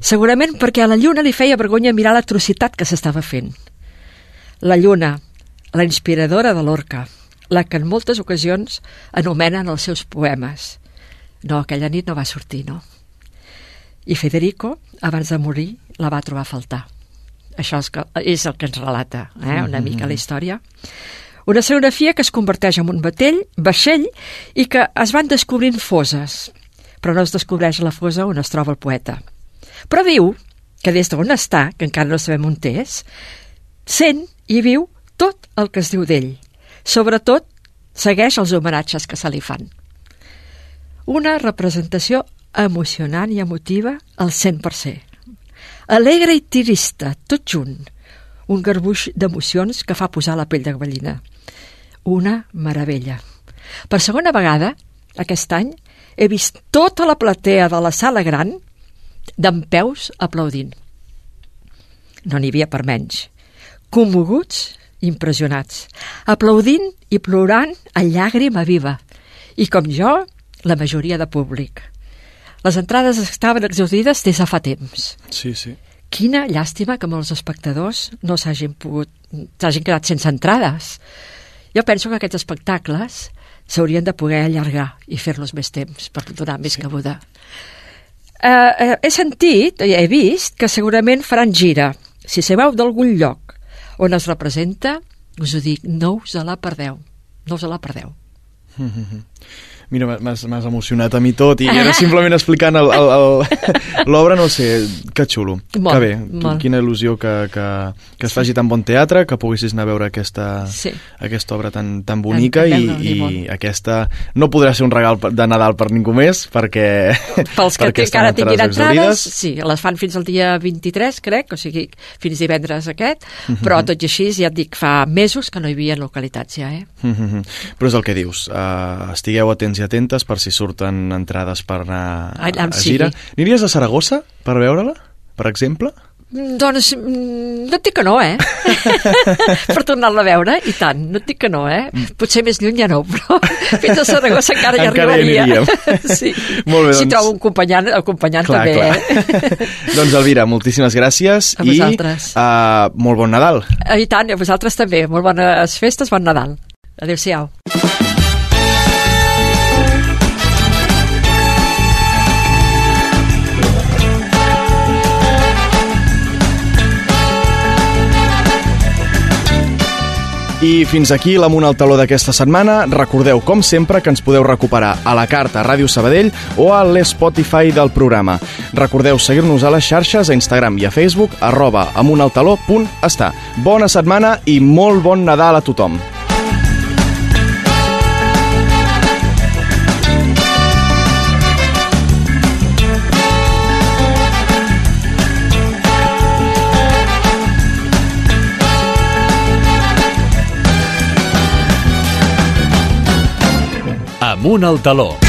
Segurament perquè a la lluna li feia vergonya mirar l'atrocitat que s'estava fent. La lluna, la inspiradora de l'orca, la que en moltes ocasions anomenen els seus poemes. No, aquella nit no va sortir, no. I Federico, abans de morir, la va trobar a faltar. Això és, que, és el que ens relata eh, una mica la història. Una escenografia que es converteix en un batell, vaixell i que es van descobrint foses, però no es descobreix la fosa on es troba el poeta. Però diu que des d'on està, que encara no sabem on és, sent i viu tot el que es diu d'ell. Sobretot, segueix els homenatges que se li fan. Una representació emocionant i emotiva al 100%. Alegre i tirista, tot junt. Un garbuix d'emocions que fa posar la pell de gallina. Una meravella. Per segona vegada, aquest any, he vist tota la platea de la sala gran d'en peus aplaudint. No n'hi havia per menys. Commoguts, impressionats, aplaudint i plorant a llàgrima viva. I com jo, la majoria de públic. Les entrades estaven exaudides des de fa temps. Sí, sí. Quina llàstima que molts espectadors no s'hagin pogut s'hagin quedat sense entrades. Jo penso que aquests espectacles s'haurien de poder allargar i fer-los més temps per donar més sí. cabuda. Uh, uh, he sentit, he vist, que segurament faran gira. Si sabeu d'algun lloc on es representa, us ho dic, no us la perdeu. No us la perdeu. Mira, m'has emocionat a mi tot i era simplement explicant l'obra, no sé, que xulo. Molt, que bé, molt. quina il·lusió que, que, que es faci tan bon teatre, que poguessis anar a veure aquesta, sí. aquesta obra tan, tan bonica En- en- i, en- i aquesta no podrà ser un regal de Nadal per ningú més perquè, Pels que perquè estan encara tinguin entrades sí, les fan fins al dia 23, crec, o sigui, fins divendres aquest, Mhm. però tot i així, ja et dic, fa mesos que no hi havia localitats ja, eh? Mm -hmm. Però és el que dius, uh, estigueu atents i atentes per si surten entrades per anar a, a gira. Aniries a Saragossa per veure-la, per exemple? Mm, Doncs mm, no et dic que no, eh? per tornar-la a veure, i tant, no et dic que no, eh? Potser més lluny ja no, però fins a Saragossa encara hi Encara hi arribaria. aniríem. sí. Molt bé, Si doncs- trobo un acompanyant, acompanyant Clar, també, clar. eh? doncs Elvira, moltíssimes gràcies A i vosaltres. uh, molt bon Nadal. Eh, I tant, i a vosaltres també. Molt bones festes, bon Nadal. Adéu-siau. I fins aquí l'Amunt al taló d'aquesta setmana. Recordeu, com sempre, que ens podeu recuperar a la carta a Ràdio Sabadell o a l'Spotify del programa. Recordeu seguir-nos a les xarxes, a Instagram i a Facebook, arroba amuntaltaló.està. Bona setmana i molt bon Nadal a tothom. Amunt al taló.